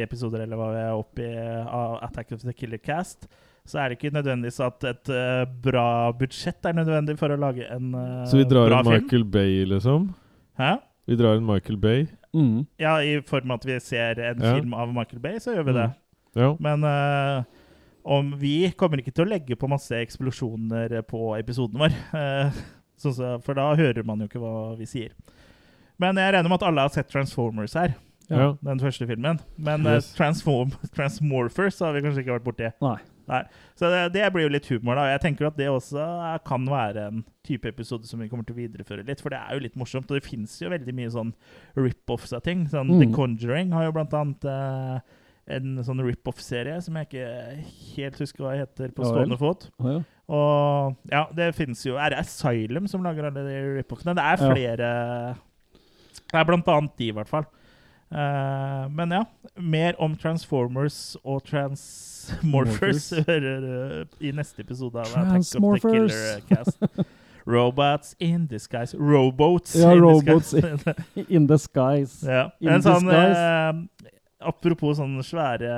episoder, eller hva vi er oppe i av Attack of the Killer Cast, så er det ikke nødvendigvis at et eh, bra budsjett er nødvendig for å lage en bra film. Så vi drar en film. Michael Bay, liksom? Hæ? Vi drar en Michael Bay? Mm. Ja, i form av at vi ser en Ja. film av Michael Bay, så gjør vi det. Ja. Men eh, om vi kommer ikke til å legge på masse eksplosjoner på episoden vår. eh, så, for da hører man jo ikke hva vi sier. Men jeg regner med at alle har sett Transformers her. Ja. Den første filmen. Men eh, Yes. Transform, Transmorphers har vi kanskje ikke vært borti. Nei. Nei. Så det, det blir jo litt humor, da. Jeg tenker at det også er, kan være en type episode som vi kommer til å videreføre litt, for det er jo litt morsomt. Og det fins jo veldig mye sånn rip-offs av ting. Sånn Mm. The Conjuring har jo blant annet eh, en sånn rip-off-serie som jeg ikke helt husker hva heter på stående fot. Ja. Og ja, det fins jo Er det Asylum som lager alle de rip-offene? Det er flere Det er blant annet de, i hvert fall. Uh, men ja, mer om Transformers og Transmorphers eh, i neste episode av Transmorphers. Robots in disguise. Robots Ja, in robots disguise. In disguise ja. In En sånn disguise. Apropos sånne svære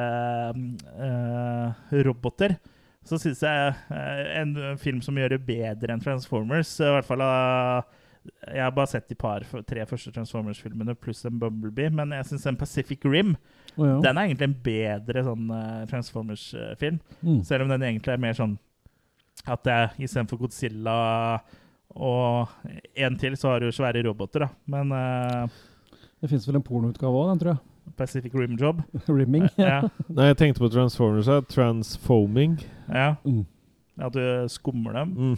uh, roboter, så syns jeg eh, en film som gjør det bedre enn Transformers i hvert fall uh, Jeg har bare sett de par, tre første Transformers-filmene pluss en Bumblebee, men jeg syns en Pacific Rim oh, ja. den er egentlig en bedre sånn eh, Transformers-film. Mm. Selv om den egentlig er mer sånn at det er istedenfor Godzilla og en til, så har du svære roboter, da. Men uh, Det fins vel en pornoutgave òg, den, tror jeg. Pacific Rim Job Rimming. ja, Nei, jeg tenkte på Transformers Transforming. Ja. Mm. At du skummer dem. Mm.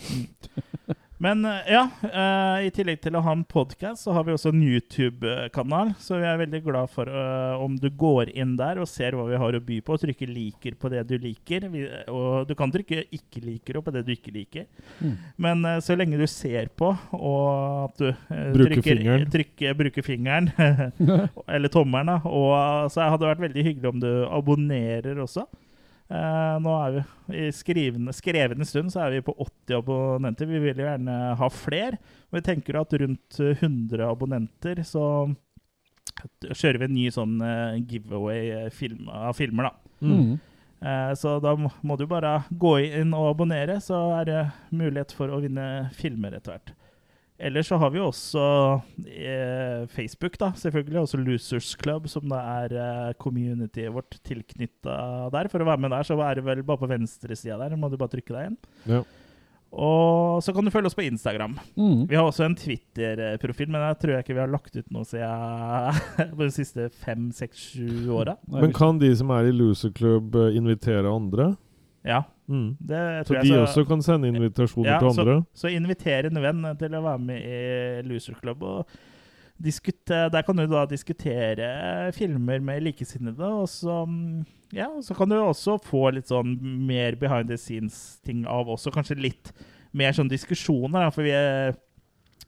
Men eh, ja, eh, i tillegg til å ha en podkast, så har vi også en YouTube-kanal. Så vi er veldig glad for uh, om du går inn der og ser hva vi har å by på, og trykker 'liker' på det du liker. Vi, og du kan trykke 'ikke liker' på det du ikke liker. Mm. Men uh, så lenge du ser på, og at du uh, Bruker trykker, fingeren. trykker, bruker fingeren, eller tommelen, da. Og så hadde det vært veldig hyggelig om du abonnerer også. Eh, nå er vi i skrivende, skrevne stund så er vi på 80 abonnenter. Vi vil jo gjerne ha flere. Og vi tenker at rundt eh, 100 abonnenter så kjører vi en ny sånn eh, giveaway eh, film, av filmer, da. Mm. Eh, Så da må må du bare gå inn og abonnere, så er det mulighet for å vinne filmer etter hvert. Ellers så har vi jo også eh, Facebook, da, selvfølgelig. Også Losers Club, som da er eh, communityet vårt tilknytta der. For å være med der, så er det vel bare på venstresida der. Må du bare trykke deg inn. Ja. Og så kan du følge oss på Instagram. Mm. Vi har også en Twitter-profil, men jeg tror jeg ikke vi har lagt ut noe siden på de siste fem, seks, sju åra. Men kan de som er i Loser Club, eh, invitere andre? Ja, Mm. det Så de så, også kan sende invitasjoner Ja, til så- andre? Så inviter en venn til å være med i Loser Club. Og diskute, der kan du da diskutere filmer med likesinnede. Og så, ja, så kan du også få litt sånn mer behind the scenes-ting av også. Kanskje litt mer sånn diskusjoner. Da, for vi er,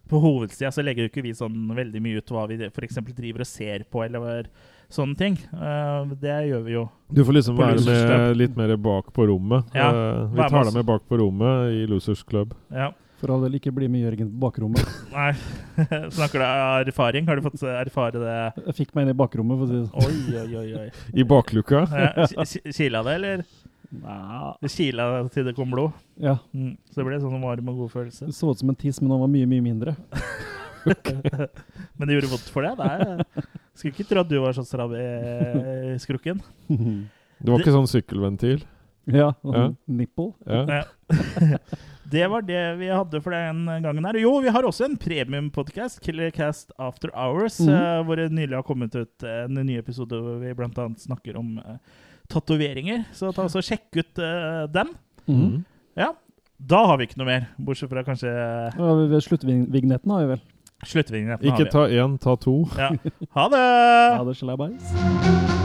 på hovedsida så legger jo ikke vi sånn veldig mye ut hva vi f.eks. driver og ser på, eller sånne ting. Uh, det gjør vi jo. Du får liksom være med litt mer bak på rommet. Ja, uh, vi tar deg med bak på rommet i Losers Club. Ja. For all del ikke bli med Jørgen på bakrommet. Nei, snakker du av erfaring? Har du fått erfare det? Jeg fikk meg inn i bakrommet, for å si det sånn. Oi, oi, oi. oi. I bakluka. Ja, ki- ki- Kila det, eller? Nei. Det kila til det kom blod. Ja. Mm. Så det ble sånn varm og god følelse. Det så ut som en tiss, men han var mye, mye mindre. Men det gjorde vondt for deg? Nei, skulle ikke tro at du var så stram i skrukken. Det var ikke sånn sykkelventil. ja, Ja. Nipple. Ja. Ja. Det var det vi hadde for den gangen her. Jo, vi har også en premiumpodkast, Killercast After Hours, mm. uh, hvor det nylig har kommet ut en ny episode hvor vi bl.a. snakker om uh, tatoveringer. Så ta også sjekk ut uh, den. Mm. Ja. Da har vi ikke noe mer, bortsett fra kanskje Ja, sluttvignetten har vi vel. Sluttvingene. Ikke ta én, ta to. Ja. Ha det! Ha det.